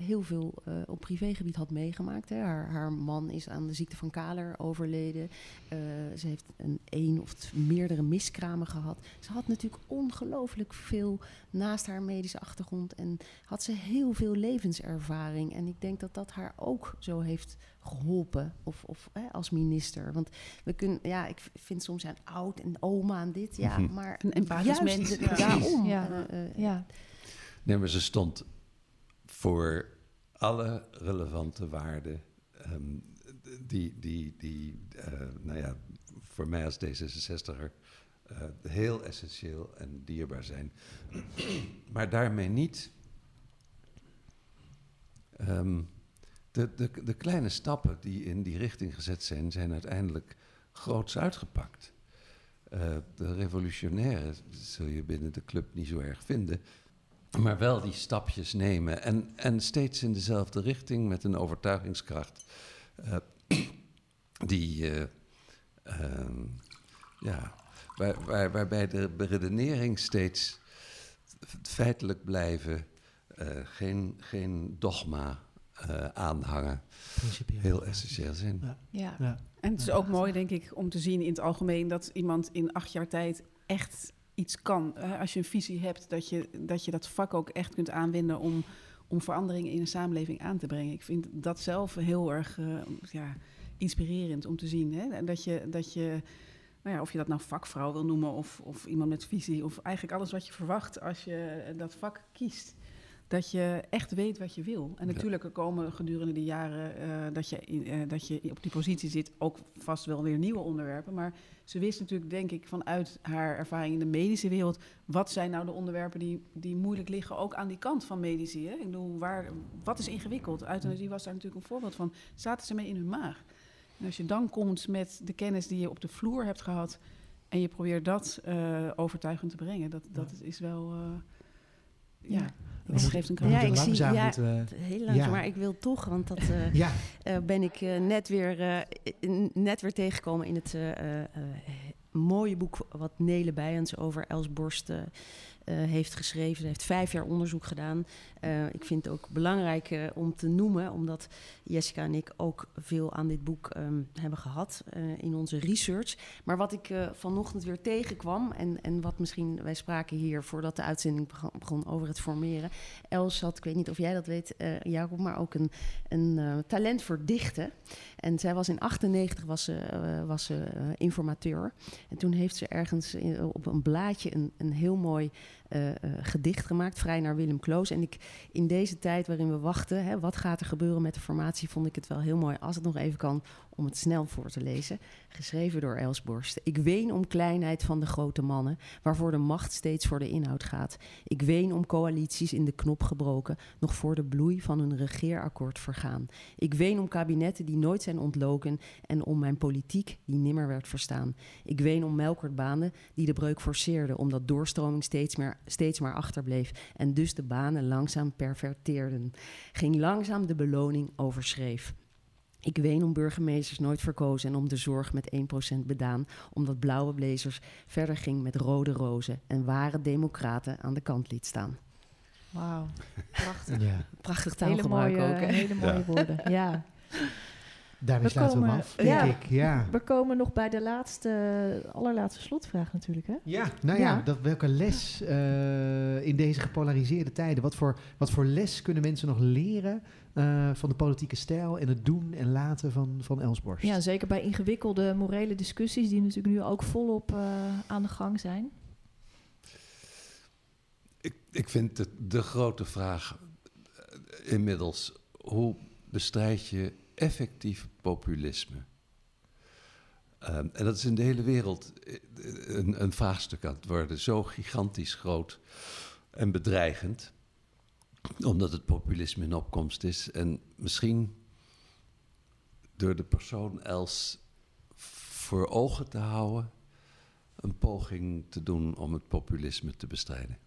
heel veel eh, op privégebied had meegemaakt. Hè. Haar, haar man is aan de ziekte van Kaler overleden. Eh, ze heeft een één of meerdere miskramen gehad. Ze had natuurlijk ongelooflijk veel naast haar medische achtergrond. En had ze heel veel levenservaring. En ik denk dat dat haar ook zo heeft geholpen. Of, of hè, als minister. Want we kunnen, ja, ik vind soms zijn oud en oma en dit. Ja, Mhm. maar Een empathisch mens. daarom. Ja. eh, eh, Ja, Nee, maar ze stond voor alle relevante waarden ehm, die, die, die eh, nou ja, voor mij als D66er eh, heel essentieel en dierbaar zijn. maar daarmee niet ehm, de, de, de kleine stappen die in die richting gezet zijn, zijn uiteindelijk groots uitgepakt. Eh, de revolutionaire zul je binnen de club niet zo erg vinden. Maar wel die stapjes nemen en, en steeds in dezelfde richting met een overtuigingskracht. eh, die, eh, ehm, ja, waar, waar, waarbij de beredenering steeds feitelijk blijven, eh, geen, geen dogma eh, aanhangen, Principieel. heel essentieel zijn. Ja. ja. Ja. En het is ook mooi, denk ik, om te zien in het algemeen dat iemand in acht jaar tijd echt iets kan. Eh, als je een visie hebt, dat je, dat je dat vak ook echt kunt aanwenden om, om veranderingen in een samenleving aan te brengen. Ik vind dat zelf heel erg uh, ja, inspirerend om te zien. Hè? Dat je, dat je nou ja, of je dat nou vakvrouw wil noemen of, of iemand met visie, of eigenlijk alles wat je verwacht als je dat vak kiest dat je echt weet wat je wil. En natuurlijk er komen gedurende de jaren uh, dat, je uh, dat je op die positie zit ook vast wel weer nieuwe onderwerpen. Maar ze wist natuurlijk, denk ik, vanuit haar ervaring in de medische wereld... wat zijn nou de onderwerpen die, die moeilijk liggen, ook aan die kant van medici. Hè? Ik bedoel, waar, wat is ingewikkeld? Euthanasie was daar natuurlijk een voorbeeld van. Zaten ze mee in hun maag? En als je dan komt met de kennis die je op de vloer hebt gehad... en je probeert dat uh, overtuigend te brengen, dat, dat is wel... ja. Het geeft een krant. Ja, ik zie, ja, we, heel langzaam, ja. maar ik wil toch, want dat uh, ja. uh, ben ik net, weer, net weer tegengekomen in het mooie boek wat Nele Bijens over Els Borst heeft geschreven. Ze heeft vijf jaar onderzoek gedaan. Uh, ik vind het ook belangrijk om te noemen, omdat Jessica en ik ook veel aan dit boek um, hebben gehad in onze research. Maar wat ik vanochtend weer tegenkwam, en, en wat misschien, wij spraken hier voordat de uitzending begon, over het formeren. Els had, ik weet niet of jij dat weet, Jacob, maar ook een, een talent voor dichten. En zij was in 98 was ze, was ze informateur. En toen heeft ze ergens op een blaadje een, een heel mooi gedicht gemaakt, vrij naar Willem Kloos. En ik, in deze tijd waarin we wachten, hè, wat gaat er gebeuren met de formatie, vond ik het wel heel mooi, als het nog even kan, om het snel voor te lezen. Geschreven door Els Borst. Ik ween om kleinheid van de grote mannen, waarvoor de macht steeds voor de inhoud gaat. Ik ween om coalities in de knop gebroken, nog voor de bloei van een regeerakkoord vergaan. Ik ween om kabinetten die nooit zijn ontloken en om mijn politiek die nimmer werd verstaan. Ik ween om melkertbanen die de breuk forceerden, omdat doorstroming steeds, meer, steeds maar achterbleef en dus de banen langzaam perverteerden. Ging langzaam de beloning overschreef. Ik ween om burgemeesters nooit verkozen en om de zorg met 1% bedaan, omdat blauwe blazers verder ging met rode rozen en ware democraten aan de kant liet staan. Wauw, (laughs) prachtig. Ja. Prachtig taalgebruik hele mooie, ook. Hè? Hele mooie woorden, ja. (laughs) Daarmee we sluiten komen, we hem af, denk ja, ik. Ja. We komen nog bij de laatste, allerlaatste slotvraag natuurlijk, hè? Ja, nou ja, ja. Dat, welke les uh, in deze gepolariseerde tijden, wat voor, wat voor les kunnen mensen nog leren uh, van de politieke stijl en het doen en laten van, van Elsborst? Ja, zeker bij ingewikkelde morele discussies die natuurlijk nu ook volop uh, aan de gang zijn. Ik, ik vind het de grote vraag inmiddels, hoe bestrijd je effectief populisme. Um, en dat is in de hele wereld een, een, vraagstuk aan het worden. Zo gigantisch groot en bedreigend. Omdat het populisme in opkomst is. En misschien door de persoon Els voor ogen te houden. een poging te doen om het populisme te bestrijden.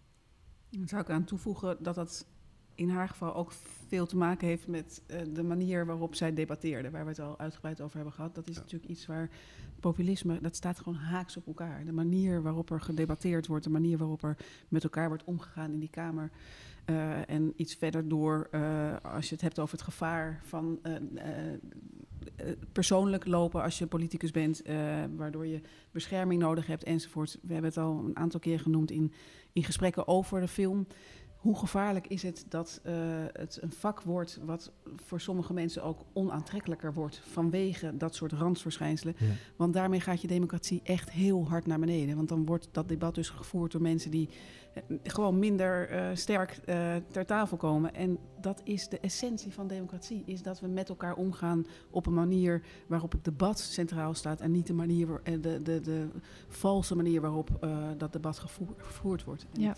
Dan zou ik aan toevoegen dat dat in haar geval ook veel te maken heeft met uh, de manier waarop zij debatteerde, waar we het al uitgebreid over hebben gehad. Dat is ja. natuurlijk iets waar populisme, dat staat gewoon haaks op elkaar. De manier waarop er gedebatteerd wordt, de manier waarop er met elkaar wordt omgegaan in die Kamer. Uh, en iets verder door, uh, als je het hebt over het gevaar van persoonlijk lopen als je politicus bent, waardoor je bescherming nodig hebt enzovoort. We hebben het al een aantal keer genoemd in, in gesprekken over de film hoe gevaarlijk is het dat uh, het een vak wordt wat voor sommige mensen ook onaantrekkelijker wordt vanwege dat soort randverschijnselen. Ja. Want daarmee gaat je democratie echt heel hard naar beneden. Want dan wordt dat debat dus gevoerd door mensen die gewoon minder uh, sterk ter tafel komen. En dat is de essentie van democratie, is dat we met elkaar omgaan op een manier waarop het debat centraal staat en niet de manier, de, de, de, de valse manier waarop dat debat gevoer, gevoerd wordt. Ja.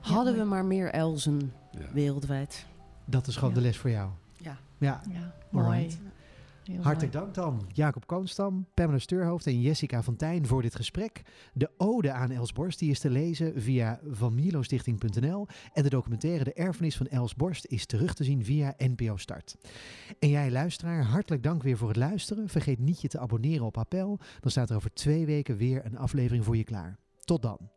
Hadden we maar meer Elzen ja. wereldwijd. Dat is gewoon Ja. de les voor jou. Ja. Ja, mooi. Heel hartelijk dank dan. Jacob Koonstam, Pamela Steurhoofd en Jessica van Tijn voor dit gesprek. De ode aan Els Borst die is te lezen via vanmilostichting.nl en de documentaire De Erfenis van Els Borst is terug te zien via NPO Start. En jij luisteraar, hartelijk dank weer voor het luisteren. Vergeet niet je te abonneren op Appel. Dan staat er over twee weken weer een aflevering voor je klaar. Tot dan.